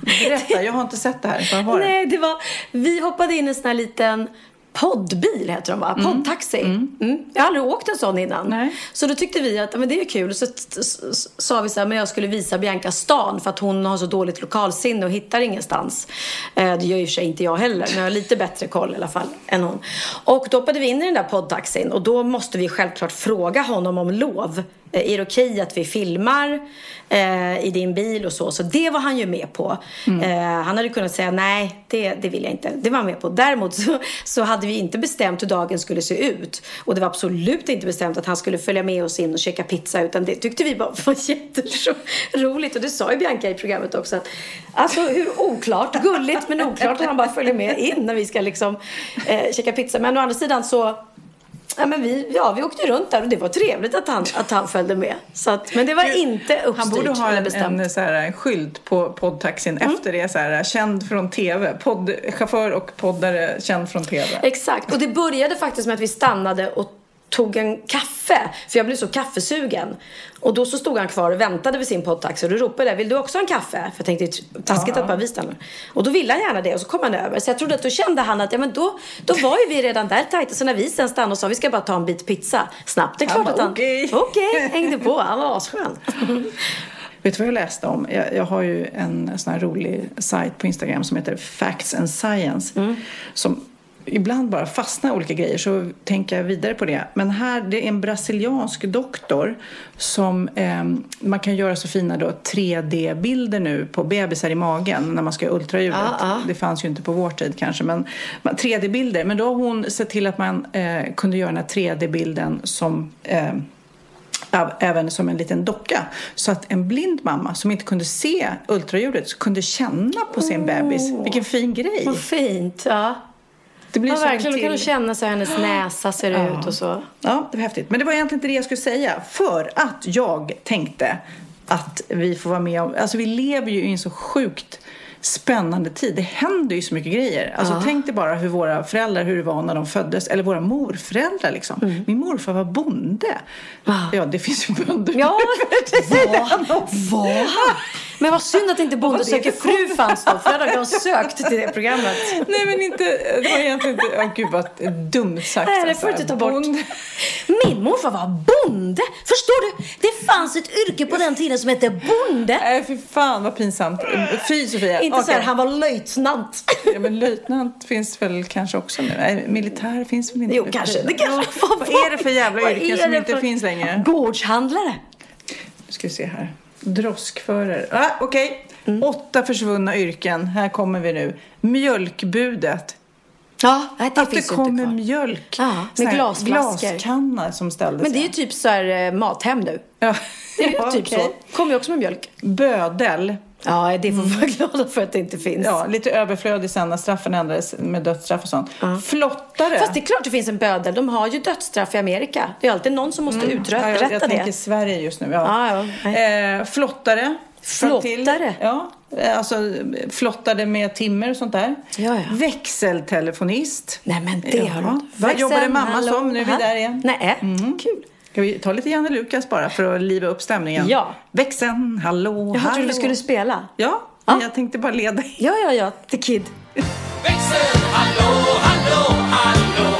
Berätta, jag har inte sett det här. Det? Nej, det var... Vi hoppade in i en sån här liten poddbil heter de va? Poddtaxi. Mm. Jag har aldrig åkt en sån innan. Nej. Så då tyckte vi att men det är kul. Så sa vi så här, men jag skulle visa Bianca stan för att hon har så dåligt lokalsinne och hittar ingenstans. Eh, det gör ju för sig inte jag heller, men jag har lite bättre koll i alla fall än hon. Och då hoppade vi in i den där poddtaxin och då måste vi självklart fråga honom om lov. Eh, Är det okej att vi filmar eh, i din bil och så? Så det var han ju med på. Eh, han hade kunnat säga nej, det, det vill jag inte. Det var han med på. Däremot så, så hade vi inte bestämt hur dagen skulle se ut. Och det var absolut inte bestämt att han skulle följa med oss in och käka pizza. Utan det tyckte vi bara var jätteroligt. Och det sa ju Bianca i programmet också. Att, alltså hur oklart, gulligt men oklart att han bara följer med in när vi ska liksom eh, käka pizza. Men å andra sidan så Ja, men vi, ja, vi åkte runt där och det var trevligt att han, att han följde med. Så att, men det var inte uppstyrt Han borde ha en, en, så här, en skylt på poddtaxin efter det. Så här, känd från tv. Poddchaufför och poddare känd från tv. Exakt. Och det började faktiskt med att vi stannade och tog en kaffe. För jag blev så kaffesugen. Och då så stod han kvar och väntade vid sin poddtaxi. Och då ropade jag, vill du också ha en kaffe? För jag tänkte, taskigt att bara vi stannar. Och då ville han gärna det. Och så kom han över. Så jag trodde att då kände han att, ja men då, då var ju vi redan där tajta. Så när vi sen stannade och sa, vi ska bara ta en bit pizza. Snabbt, det är Han klart bara, att han... "Okej." Okej, hängde på. Han var asskön. Vet du vad jag läste om? Jag, jag har ju en sån här rolig sajt på Instagram som heter Facts and Science. Som ibland bara fastnar i olika grejer så tänker jag vidare på det. Men här, det är en brasiliansk doktor som eh, man kan göra så fina då 3D-bilder nu på bebisar i magen när man ska göra ultraljudet. Ja, ja. Det fanns ju inte på vår tid kanske men men 3D-bilder. Men då har hon sett till att man eh, kunde göra den här 3D-bilden som eh, Äv- även som en liten docka. Så att en blind mamma som inte kunde se ultraljudet kunde känna på sin bebis. Vilken fin grej! Vad fint. Ja, Det blir ja en verkligen. Då kan du till- känna så hennes näsa ser ut och så. Ja, det var häftigt. Men det var egentligen inte det jag skulle säga. För att jag tänkte att vi får vara med om... Alltså vi lever ju i en så sjukt spännande tid. Det händer ju så mycket grejer. Alltså tänk dig bara hur våra föräldrar, hur det var när de föddes. Eller våra morföräldrar liksom. Min morfar var bonde. Ja, det finns ju bönder Ja, nu. vad? Vad? Men vad synd att inte Bonde Vad söker fru fanns då. För då hade jag sökt till det programmet. Nej men inte, det var egentligen inte, åh gud vad dumt sagt. Nej, det alltså. får du inte ta bort. Bonde. Min morfar var bonde. Förstår du? Det fanns ett yrke på den tiden som hette bonde. Nej fy fan vad pinsamt. Fy Sofia. Inte så här, han var löjtnant. Ja, men löjtnant finns väl kanske också nu? Nej, militär finns väl inte Jo, kanske. Det kanske Vad är det för jävla Vad yrken som inte finns längre? Gårdshandlare. Nu ska vi se här. Droskförare. Ah, Okej, Mm. åtta försvunna yrken. Här kommer vi nu. Mjölkbudet. Ja, nej, det att det kommer mjölk. Ja, med glasflaskor. Glaskanna som ställdes. Men det är ju ja. typ så här eh, Mathem nu. Ja. Det är ju Ja, typ okej. så. Kommer ju också med mjölk. Bödel. Ja, det får vi vara glada för att det inte finns. Ja, lite överflödig sen när straffen ändrades med dödsstraff och sånt. Flottare. Fast det är klart det finns en bödel. De har ju dödsstraff i Amerika. Det är alltid någon som måste Mm. Ja, uträtta jag, jag det. tänker Sverige just nu. Ja. Ja, ja, eh, flottare. Flottare? Ja, alltså flottade med timmer och sånt där. Ja, ja. Växeltelefonist. Nej men det har du Vad Växeln, jobbade mamma hallå, som? Nu är vi där igen. Nej, Mm. kul. Ska vi ta lite Janne Lukas bara för att liva upp stämningen? Ja. Växeln, hallå, Jag hallå. trodde du skulle spela. Ja, Ja. jag tänkte bara leda. Ja, ja, ja. The Kid. Växel, hallå, hallå, hallå.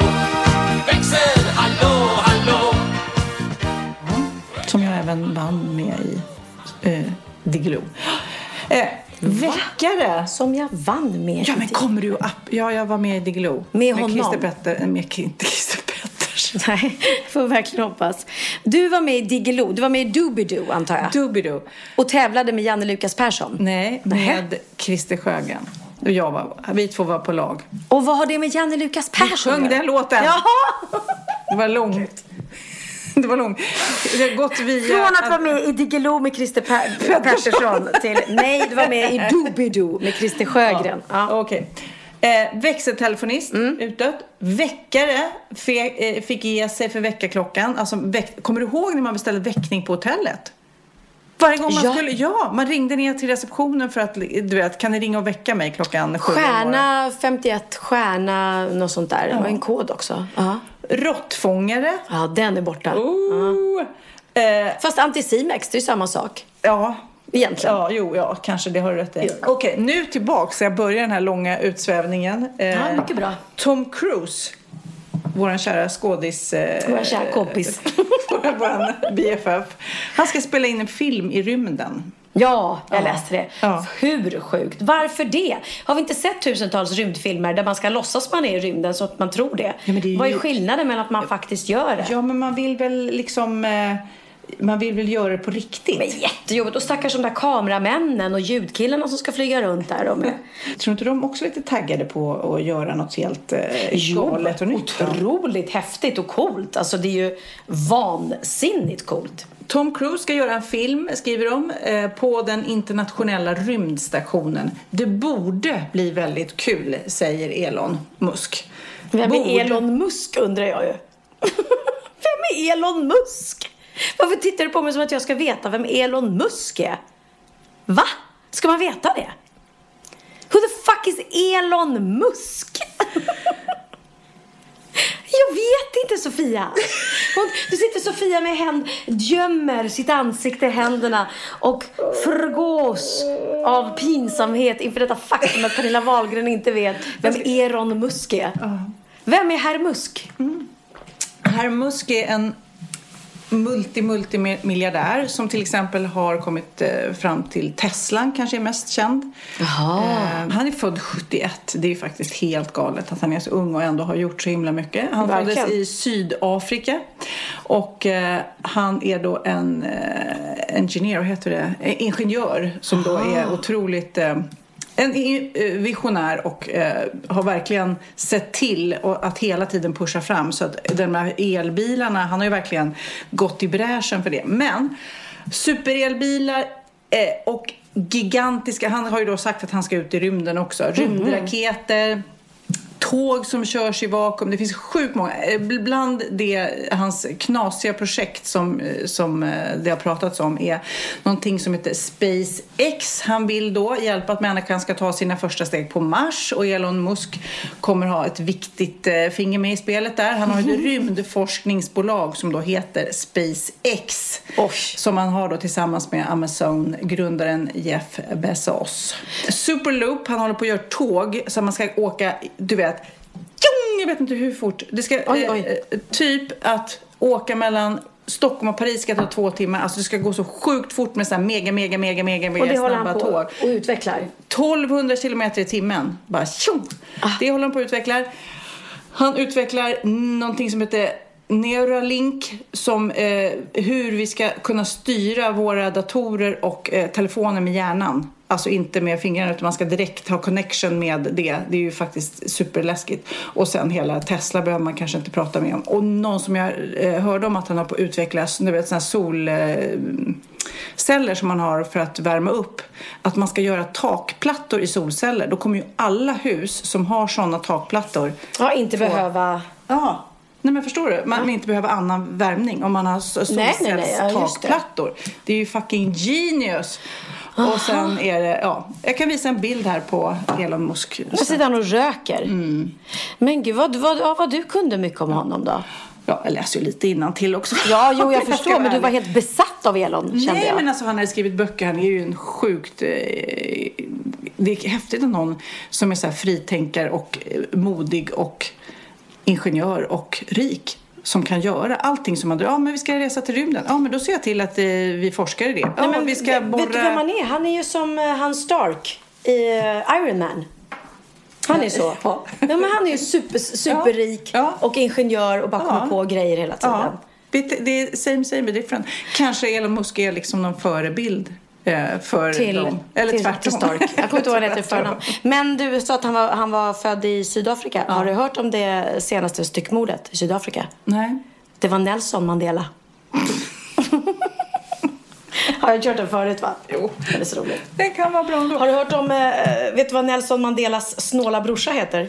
Växel, hallå, hallå. Som jag även vann med i eh, Diggiloo. Eh, väckare. Som jag vann med. Ja, men kommer du upp? Ja, jag var med i Diggiloo. Med honom? Christer Petter, med Ki- inte Christer Petters. Nej, får verkligen hoppas. Du var med i Diggiloo. Du var med i Doobidoo, antar jag. Doobidoo. Och tävlade med Janne Lukas Persson. Nej, med Christer Sjögren. Och jag var, vi två var på lag. Och vad har det med Janne Lukas Persson sjöng att göra? den låten. Jaha! Det var långt. Det var långt. Det har gått via... Från att vara med i Diggiloo med Christer per- Pettersson till nej, du var med i Doobidoo med Christer Sjögren. Ja. Mm. Okej. Eh, växeltelefonist, utdött. Väckare fe, eh, fick ge sig för väckarklockan. Alltså, väck, kommer du ihåg när man beställde väckning på hotellet? Varje gång man Ja. skulle, ja, man ringde ner till receptionen för att, du vet, kan ni ringa och väcka mig klockan sju? Stjärna 51, stjärna något sånt där. Det var en kod också. Ja, Råttfångare. ja den är borta. Oh. Eh, Fast Anticimex, det är samma sak. ja. Egentligen. Ja, jo, ja, kanske det har rätt i. Okej, nu tillbaks. Så jag börjar den här långa utsvävningen. Eh, Ja, mycket bra. Tom Cruise, vår kära skådis. Eh, Vår kära kompis. vår BFF. Han ska spela in en film i rymden. Ja, jag läste det. Ja. Hur sjukt? Varför det? Har vi inte sett tusentals rymdfilmer där man ska låtsas man är i rymden så att man tror det? Ja, det är Vad är ju- skillnaden mellan att man faktiskt gör det? Ja, men man vill väl liksom... Eh, man vill väl göra det på riktigt. Men jättejobbigt. Och stackars de där kameramännen och ljudkillarna som ska flyga runt där. De är... Tror inte de också lite taggade på att göra något helt eh, galet och nytt? Otroligt häftigt och coolt. Alltså det är ju vansinnigt coolt. Tom Cruise ska göra en film, skriver de, eh, på den internationella rymdstationen. Det borde bli väldigt kul, säger Elon Musk. Vem är Elon Musk undrar jag ju. vem är Elon Musk? Varför tittar du på mig som att jag ska veta vem Elon Musk är? Va? Ska man veta det? Who the fuck is Elon Musk? Jag vet inte Sofia. Hon, du sitter Sofia med händ, gömmer sitt ansikte i händerna och förgås av pinsamhet inför detta faktum att Pernilla Wahlgren inte vet vem Elon Musk är. Vem är herr Musk? Herr Musk är en multi-multimiljardär som till exempel har kommit eh, fram till Tesla, kanske är mest känd. Jaha. Eh, han är född 71. Det är ju faktiskt helt galet att han är så ung och ändå har gjort så himla mycket. Han Verkligen. föddes i Sydafrika och eh, han är då en engineer, heter det? Ingenjör som då är otroligt en eh, visionär och eh, har verkligen sett till att hela tiden pusha fram så att de här elbilarna, han har ju verkligen gått i bräschen för det. Men superelbilar eh, och gigantiska, han har ju då sagt att han ska ut i rymden också. Rymdraketer, tåg som körs i vakuum. Det finns sjukt många. Bland det, hans knasiga projekt som, som eh, det har pratats om är någonting som heter SpaceX. Han vill då hjälpa att människan ska ta sina första steg på Mars och Elon Musk kommer ha ett viktigt eh, finger med i spelet där. Han har ett rymdforskningsbolag som då heter SpaceX. Oj. Som han har då tillsammans med Amazon-grundaren Jeff Bezos. Superloop, han håller på att göra tåg så man ska åka, du vet, tjong, jag vet inte hur fort. Det ska, Oj, oj. eh, typ att åka mellan Stockholm och Paris ska ta två timmar. Alltså det ska gå så sjukt fort med så här mega, mega, mega, mega, Och det mega håller snabba han på tåg. och utvecklar. 1200 kilometer i timmen. Bara tjong! Ah. Det håller han på att utveckla. Han utvecklar någonting som heter Neuralink som eh, hur vi ska kunna styra våra datorer och eh, telefoner med hjärnan. Alltså inte med fingrarna utan man ska direkt ha connection med det. Det är ju faktiskt superläskigt. Och sen hela Tesla behöver man kanske inte prata med om. Och någon som jag eh, hörde om att han har på att utvecklas, du vet sådana sol... Eh, som man har för att värma upp. Att man ska göra takplattor i solceller. Då kommer ju alla hus som har sådana takplattor Ja, inte få- behöva... Ja. Nej men förstår du? Man inte behöver annan värmning om man har s- Nej, nej, nej. Ja, det. solcellstakplattor. Det är ju fucking genius. Och sen är det, ja. Jag kan visa en bild här på Elon Musk. Så sitter han och röker. Mm. Men gud, vad, vad, ja, vad du kunde mycket om honom då? Ja, jag läser ju lite innan till också. Ja, jo, jag förstår. Men du var helt besatt av Elon, kände Nej, jag. men alltså han har skrivit böcker. Han är ju en sjukt... Eh, det är häftigt att någon som är så här fritänkare och eh, modig och ingenjör och rik som kan göra allting som man... Ja, men vi ska resa till rymden. Ja, men då ser jag till att eh, vi forskar i det. Ja, Nej, men vi ska borra... vet du vem han är? Han är ju som uh, han Stark i uh, Iron Man. Han är så. Ja. Ja. men han är ju super, superrik Ja. och ingenjör och bara kommer på grejer hela tiden. Det är same same different. Kanske Elon Musk är liksom någon förebild eh, för Till, dem. Eller till, tvärtom. till Stark. Jag kommer inte ihåg vad han heter förnamn. Men du sa att han var, han var född i Sydafrika. Har du hört om det senaste styckmordet i Sydafrika? Nej. Det var Nelson Mandela. Har jag kört den förut va? Jo. Det är så roligt. Det kan vara bra ändå. Har du hört om, eh, vet du vad Nelson Mandelas snåla brorsa heter?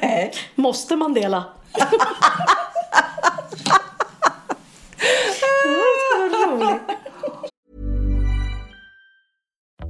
Nej. Måste Mandela.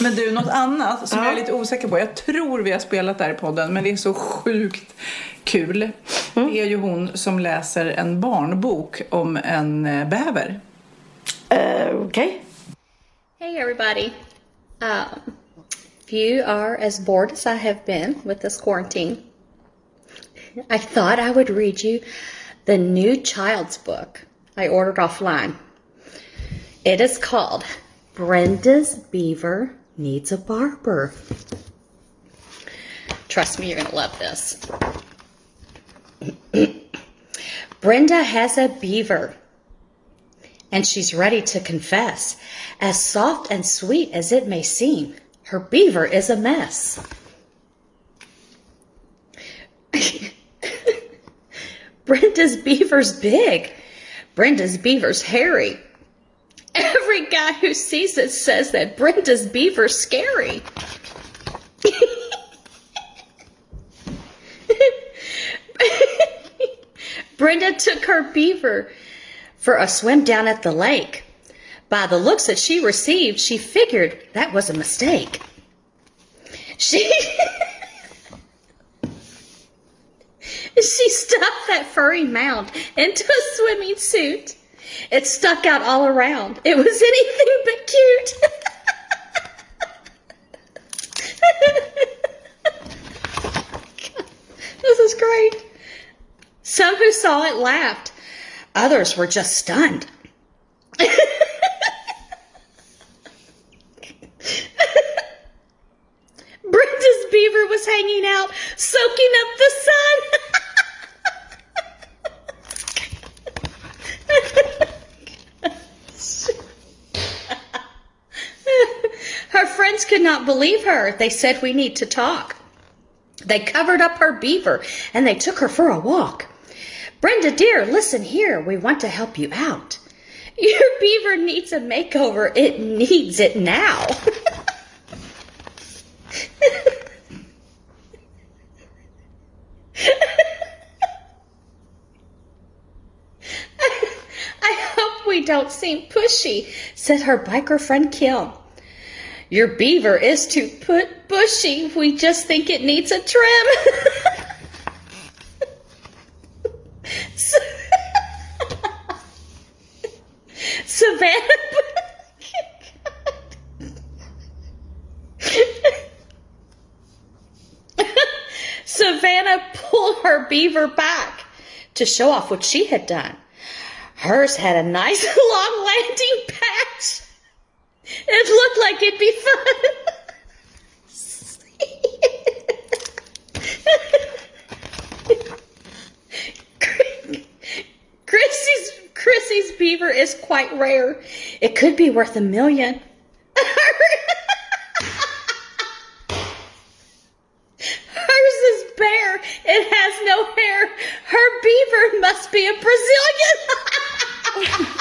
Men du, något annat som jag är lite osäker på. Jag tror vi har spelat där i podden, men det är så sjukt kul. Det är ju hon som läser en barnbok om en eh, bäver. Uh, Okej. Hey, everybody. Um, if you are as bored as I have been with this quarantine, I thought I would read you the new child's book I ordered offline. It is called Brenda's Beaver Needs a Barber. Trust me, you're going to love this. Brenda has a beaver and she's ready to confess. As soft and sweet as it may seem, her beaver is a mess. Brenda's beaver's big. Brenda's beaver's hairy. Every guy who sees it says that Brenda's beaver's scary. Brenda took her beaver for a swim down at the lake. By the looks that she received, she figured that was a mistake. She She stuffed that furry mound into a swimming suit. It stuck out all around. It was anything but cute. this is great. Some who saw it laughed. Others were just stunned. Brenda's beaver was hanging out, soaking up the sun. Her friends could not believe her. They said, We need to talk. They covered up her beaver and they took her for a walk. Brenda, dear, listen here. We want to help you out. Your beaver needs a makeover. It needs it now. I hope we don't seem pushy, said her biker friend Kim. Your beaver is too put bushy. We just think it needs a trim. Savannah. Savannah pulled her beaver back to show off what she had done. Hers had a nice long landing patch. It looked like it'd be fun. Chrissy's Chrissy's beaver is quite rare. It could be worth a million. Hers is bare. It has no hair. Her beaver must be a Brazilian.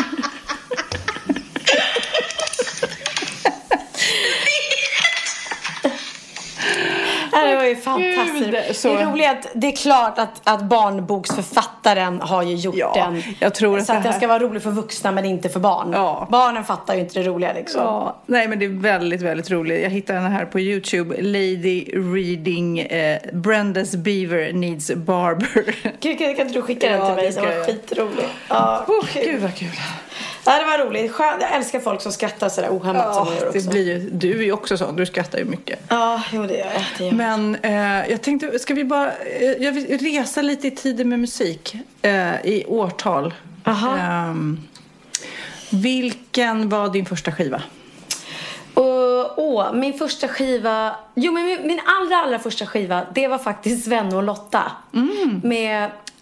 ju fantastiskt. Gud, så- Det är roligt att det är klart att, att barnboksförfattaren har ju gjort Ja, den. jag tror att så det att den här- ska vara rolig för vuxna men inte för barn. Ja. Barnen fattar ju inte det roliga liksom. Ja, nej men det är väldigt, väldigt roligt. Jag hittade den här på YouTube. Lady reading eh, Brenda's Beaver needs barber. Gud, kan, kan inte du skicka den till mig? ska var skitrolig. Ja, Oh, kul. Gud vad kul. Ja, det var roligt. Skönt. Jag älskar folk som skrattar sådär ohämmat som Ja, jag gör också. det blir du är ju också sån. Du skrattar ju mycket. Ja, jo det gör jag. Det gör. Men eh, jag tänkte, ska vi bara eh, jag vill resa lite i tiden med musik eh, i årtal. Aha. Ehm, vilken var din första skiva? Åh, min första skiva... Jo, men min, min allra, allra första skiva, det var faktiskt Sven och Lotta. Med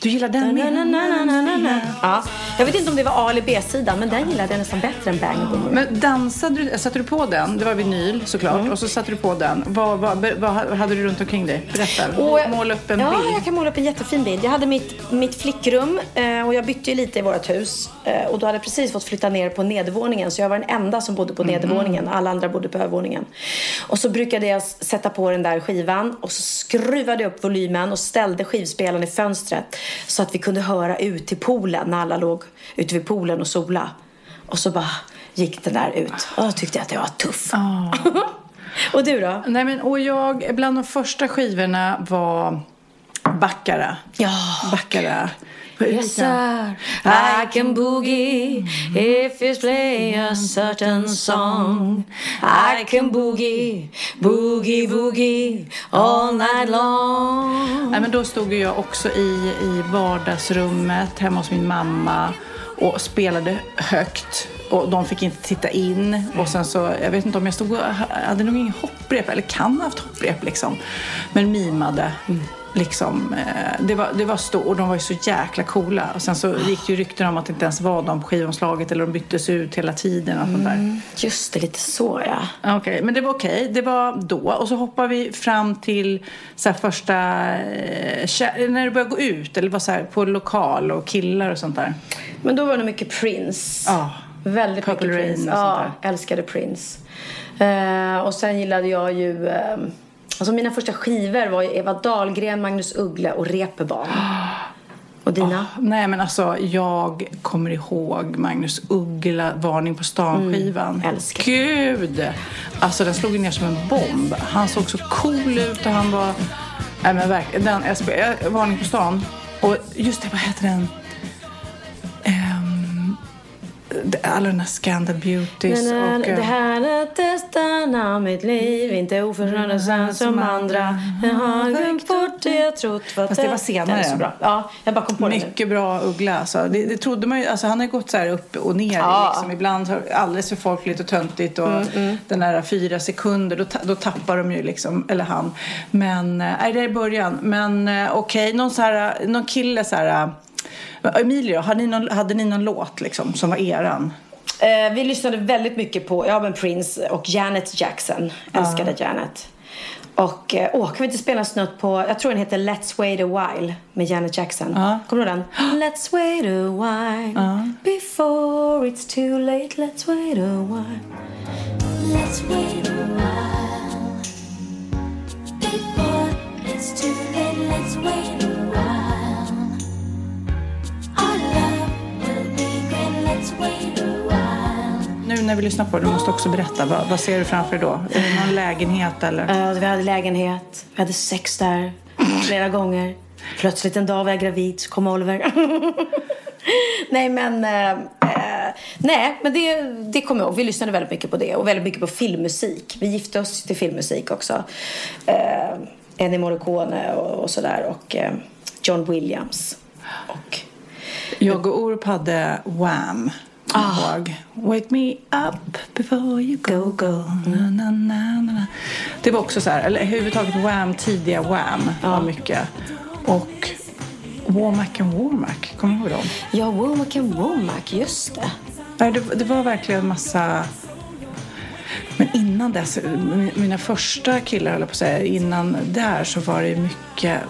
Du gillar den mer? Ja, jag vet inte om det var A eller B-sidan, men den gillade jag nästan bättre än Bang Boom. Men dansade du, satte du på den? Det var vinyl såklart. Mm. Och så satte du på den. Vad, vad, vad hade du runt omkring dig? Berätta. Och- Måla upp en ja, bild. jag kan måla upp en jättefin bild. Jag hade mitt, mitt flickrum eh, och jag bytte ju lite i vårt hus. Eh, och då hade jag precis fått flytta ner på nedervåningen. Så jag var den enda som bodde på Mhm. nedervåningen. Alla andra bodde på övervåningen. Och så brukade jag sätta på den där skivan. Och så skruvade jag upp volymen och ställde skivspelaren i fönstret. Så att vi kunde höra ut till poolen när alla låg ute vid poolen och sola. Och så bara gick den där ut. Och då tyckte jag att jag var tuff. och du då? Nej, men, och jag, bland de första skivorna var Baccara. Ja. Baccara. Yes sir, I can boogie if you play a certain song. I can boogie, boogie boogie all night long. Nej, men då stod jag också i, i vardagsrummet hemma hos min mamma och spelade högt. Och de fick inte titta in. Och sen så, jag vet inte om jag stod och hade nog ingen hopprep, eller kan ha haft hopprep liksom. Men mimade. Liksom, eh, det var, det var stort och de var ju så jäkla coola. Och sen så gick det ju rykten om att det inte ens var de på skivomslaget eller de byttes ut hela tiden och sånt där. Just det, lite så ja. Ja, Okej, men det var okej. Det var då. Och så hoppar vi fram till så här, första... Eh, när det började gå ut, eller var så här, på lokal och killar och sånt där. Men då var det mycket Prince. Ja. Väldigt Purple mycket Rain Prince. och sånt Ja, älskade Prince. Eh, och sen gillade jag ju... Eh, alltså mina första skivor var ju Eva Dahlgren, Magnus Uggla och Reeperbahn. Och dina? Nej, men alltså jag kommer ihåg Magnus Uggla, Varning på stan-skivan. Mm, älskar. Gud! Alltså den slog ner som en bomb. Han såg så cool ut och han var... Nej men verkligen, den, jag, Varning på stan. Och just det, vad heter den? Det- alla de här Scandal Beauties Na, na, och... Det eh, här är testen av mitt liv Inte oförstående sen som andra Jag har glömt bort det jag trott var Fast det var senare. Så bra. Ja, jag bara kom på det nu. Mycket bra Uggla. Alltså. Det, det trodde man ju, alltså, han har ju gått så här upp och ner. Ja. Liksom. Ibland har- alldeles för folkligt och töntigt. Och Den där fyra sekunder, då, då tappar de ju liksom, eller han. Men, eh, nej det är början. Men eh, okej, någon, så här, någon kille så här. Emilio, hade ni någon, hade ni någon låt liksom, som var eran? Eh, vi lyssnade väldigt mycket på ja, men Prince och Janet Jackson. Älskade Janet. Och eh, åh, kan vi inte spela en snutt på, jag tror den heter Let's Wait a While med Janet Jackson. Kommer du ihåg den? Let's wait a while before it's too late. Let's wait a while. Let's wait a while before it's too late. Let's wait a while. Nu när vi lyssnar på det, du måste också berätta. Vad, vad ser du framför dig då? Är det någon lägenhet eller? Eh, vi hade lägenhet, vi hade sex där flera gånger. Plötsligt en dag var jag gravid, så kom Oliver. nej men, eh, eh, nej, men det, det kommer jag ihåg. Vi lyssnade väldigt mycket på det och väldigt mycket på filmmusik. Vi gifte oss till filmmusik också. Eh, Ennio Morricone och, och sådär och eh, John Williams. Och Jag och Orup hade Wham. Ah. Wake me up before you go, go. Na, na, na, na. Det var också så här, eller överhuvudtaget Wham, tidiga Wham var mycket. Och Womack and Womack, kommer du ihåg dem? Ja, Womack and Womack, just det. Nej, det, det var verkligen massa... Men innan dess, mi- mina första killar höll på att säga, innan där så var det mycket,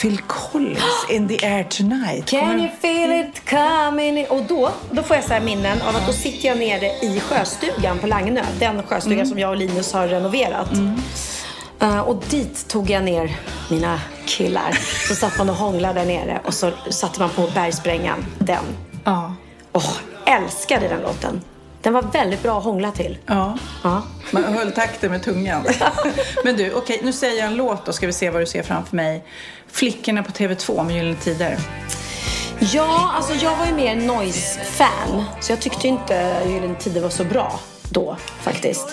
Phil Collins, In the air tonight. Can you feel it coming? Och då, då får jag så minnen av att då sitter jag nere i sjöstugan på Lagnö. Den sjöstugan som jag och Linus har renoverat. Eh, och dit tog jag ner mina killar. Så satt man och hånglade där nere och så satte man på bergsprängan. Den. Ja. Åh, älskade den låten. Den var väldigt bra att hångla till. Ja. Ja. Man höll takten med tungan. Men du, okej, nu säger jag en låt då ska vi se vad du ser framför mig. Flickorna på TV2 med Gyllene Tider. Ja, alltså jag var ju mer noise-fan. Så jag tyckte inte Gyllene Tider var så bra då, faktiskt.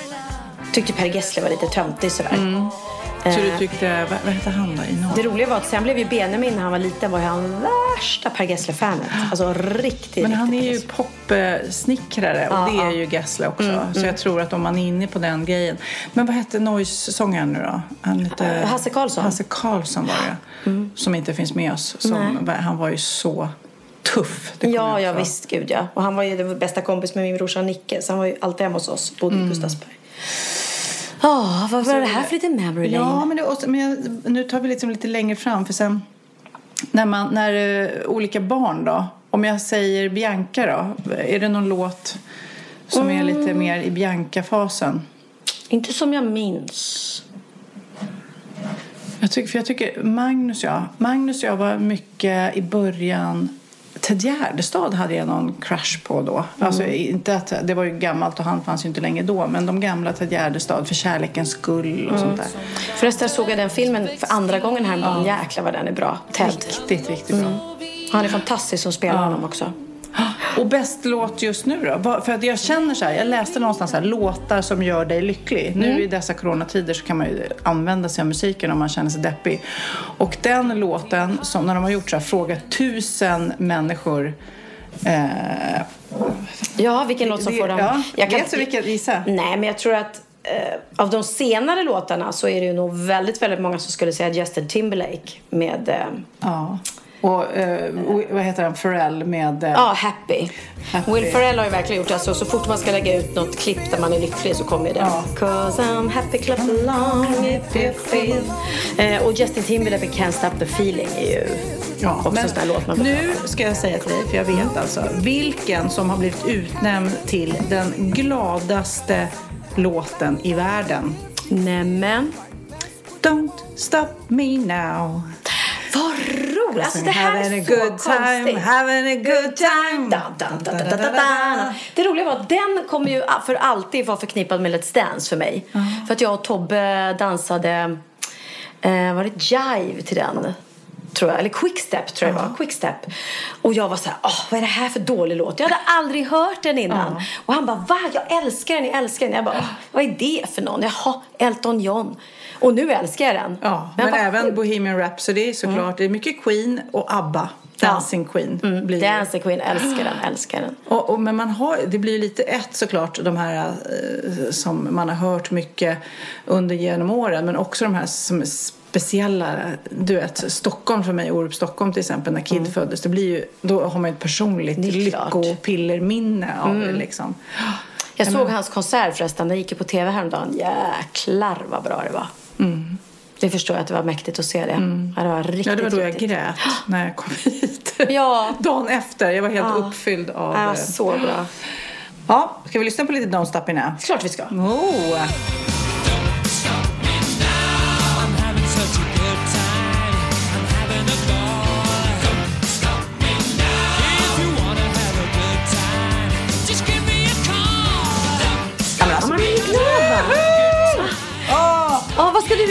Tyckte Per Gessle var lite töntig sådär. Så du Eh, tyckte, vad, vad hette han då i? Det roliga var att sen blev ju Benjamin när han var liten var han värsta Per Gessle-fanet. Alltså riktigt, Men han är ju popsnickrare och Ja, det är ja. ju Gessle också. Mm, Så mm. jag tror att om man är inne på den grejen. Men vad hette Noise-sångaren nu då? Han hette... Eh, Hasse Karlsson. Hasse Karlsson var det. Som inte finns med oss. Som, han var ju så tuff. Ja, ja visst, gud ja. Och han var ju den bästa kompis med min brorsa Nicke. Så han var ju alltid hemma hos oss. Bodde i Gustavsberg. Ja, vad var det här för lite memory lane? Ja, men, det, och, men jag, nu tar vi liksom lite längre fram. För sen när, man, när eh, olika barn då. Om jag säger Bianca då. Är det någon låt som är lite Mm. mer i Bianca-fasen? Inte som jag minns. Jag tycker, för jag tycker Magnus och jag, Magnus och jag var mycket i början Ted Gärdestad hade jag någon crush på då. Alltså inte att, det var ju gammalt och han fanns ju inte längre då. Men de gamla Ted Gärdestad, För kärlekens skull och sånt där. Förresten såg jag den filmen för andra gången häromdagen. Jäklar vad den är bra. Ted. Riktigt, riktigt bra. Han är fantastisk som spelar honom också. Och bäst låt just nu då? För att jag känner så här, jag läste någonstans här, låtar som gör dig lycklig. Nu i dessa coronatider så kan man ju använda sig av musiken om man känner sig deppig. Och den låten, som när de har gjort så här, frågat tusen människor eh, Ja, vilken låt som Det- får dem... ja. Vet du vilken? Gissa. Nej, men jag tror att eh, av de senare låtarna så är det ju nog väldigt, väldigt många som skulle säga Justin Timberlake med... Eh, Ja. Och eh, vad heter den? Pharrell med... Eh, Ja, Happy. Happy. Will Ferrell har ju verkligen gjort det. Alltså, så fort man ska lägga ut något klipp där man är lycklig så kommer det. Ja. Cause I'm happy, clap along if you feel. Eh, och Justin Timberlake med Can't Stop the Feeling är ju Ja, också en sån här låt man nu ska jag säga till dig, för jag vet alltså, vilken som har blivit utnämnd till den gladaste låten i världen. Nämen. Don't stop me now. Vad roligt! Alltså det här having är så good time, konstigt. having a good time. Da, da, da, da, da, da, da. Det roliga var att den kommer ju för alltid vara förknippad med Let's Dance för mig. För att jag och Tobbe dansade, eh, var det jive till den? Tror jag. Eller quickstep tror jag det var. Quickstep. Och jag var så här, Åh, vad är det här för dålig låt? Jag hade aldrig hört den innan. Och han bara, va? Jag älskar den, jag älskar den. Jag bara, "Åh, vad är det för någon? Jaha, Elton John. Och nu älskar jag den. Ja, jag men bara, även. Bohemian Rhapsody såklart. Det är mycket Queen och ABBA. Dancing Queen. blir det. Dancing Queen, älskar den, älskar den. Och, och, men man har, det blir lite ett såklart, de här eh, som man har hört mycket under genom åren. Men också de här som speciella, du vet, Stockholm för mig, Orup Stockholm till exempel, när Kid föddes. Det blir ju, då har man ett personligt Mm. Lyckopillerminne av det liksom. Jag såg hans konsert förresten. Den gick ju på tv häromdagen. Jäklar vad bra det var. Det förstår jag att det var mäktigt att se det. Ja, det var riktigt, Ja, det var då jag riktigt. grät när jag kom hit. Ja. Dagen efter. Jag var helt Ja. uppfylld av... Ja, det var eh, så bra. Ja, ska vi lyssna på lite Don't Stop Me Now? Klart vi ska. Oh.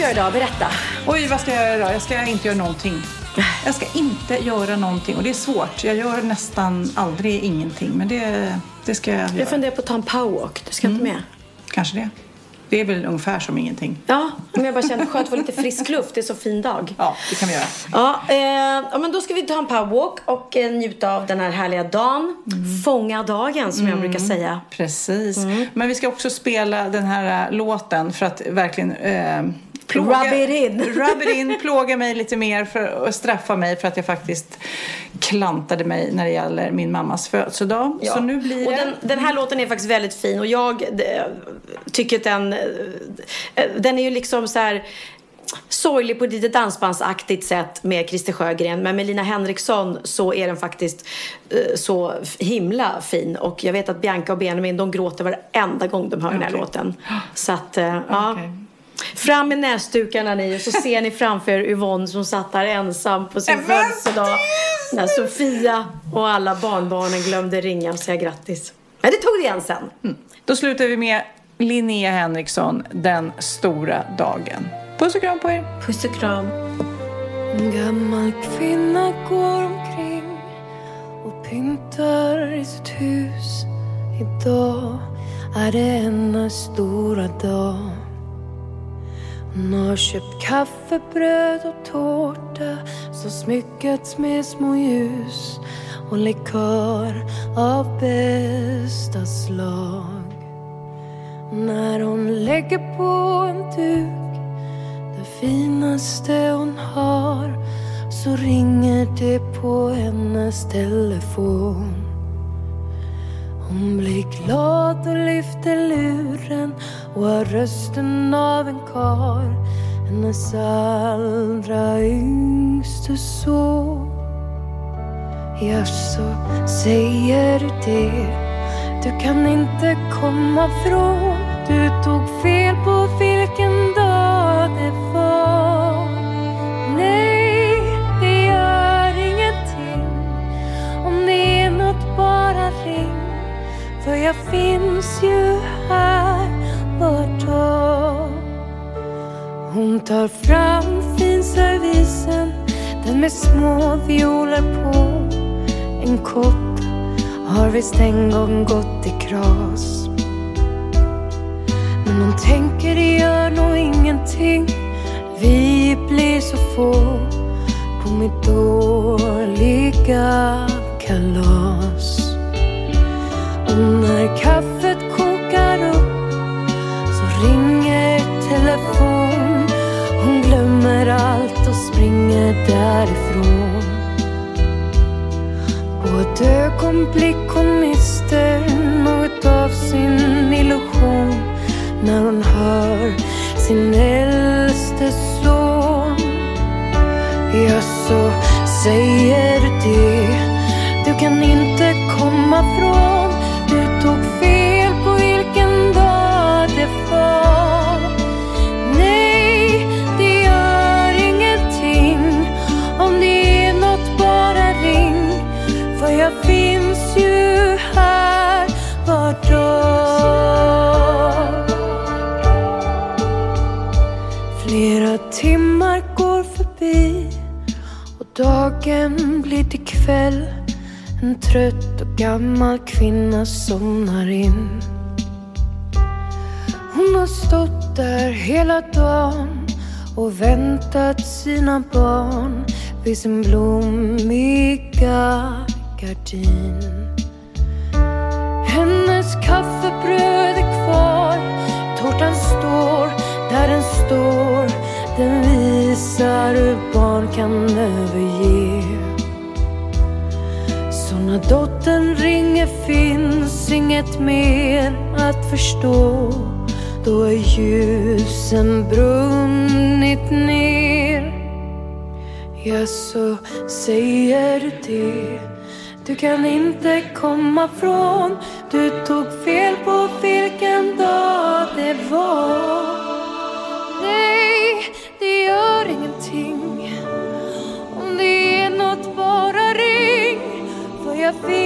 Göra idag? Berätta. Oj, vad ska jag göra idag? Jag ska inte göra någonting. Jag ska inte göra någonting. Och det är svårt. Jag gör nästan aldrig ingenting. Men det, det ska jag göra. Jag funderar på att ta en powerwalk. Du ska inte med? Kanske det. Det är väl ungefär som ingenting. Ja, men jag bara kände skönt att få lite frisk luft. Det är så fin dag. Ja, det kan vi göra. Ja, eh, ja, men då ska vi ta en powerwalk och eh, njuta av den här härliga dagen. Fånga dagen som jag brukar säga. Precis. Men vi ska också spela den här äh, låten för att verkligen äh, plåga, Rub it in. rub it in, plåga mig lite mer för, och straffa mig för att jag faktiskt klantade mig när det gäller min mammas födelsedag. Ja. Så nu blir det... och den, den här låten är faktiskt väldigt fin och jag eh, tycker att den, eh, den är ju liksom så här sorglig på ett lite dansbandsaktigt sätt med Christer Sjögren. Men med Lina Henriksson så är den faktiskt eh, så himla fin. Och jag vet att Bianca och Benjamin de gråter varenda gång de hör den här låten. Så att, eh, ja. Fram med näsdukarna ni och så ser ni framför er Yvonne som satt där ensam på sin födelsedag. När Sofia och alla barnbarnen glömde ringa och säga grattis. Men det tog det igen sen. Då slutar vi med Linnea Henriksson, Den stora dagen. Puss och kram på er! Puss och kram. En gammal kvinna går omkring och pyntar i sitt hus. Idag är det hennes stora dag. Hon har köpt kaffe, bröd och tårta som smyckats med små ljus och likör av bästa slag. När hon lägger på en duk det finaste hon har så ringer det på hennes telefon. Hon blir glad och lyfter luren och har rösten av en kar hennes allra yngste son. Jaså, säger du det? Du kan inte komma från Du tog fel på fel jag finns ju här vart dag. Hon tar fram finservisen Den med små violer på. En kopp har visst en gång gått i kras. Men hon tänker det gör nog ingenting. Vi blir så få på mitt dåliga kalas när kaffet kokar upp så ringer telefon. Hon glömmer allt och springer därifrån. På ett kväll. En trött och gammal kvinna somnar in. Hon har stått där hela dagen och väntat sina barn vid sin blommiga gardin. Hennes kaffebröd är kvar Tårtan står där den står. Den visar hur barn kan överge när dottern ringer finns inget mer att förstå. Då är ljusen brunnit ner. Ja, så säger du det. Du kan inte komma från. Du tog fel på vilken dag det var. För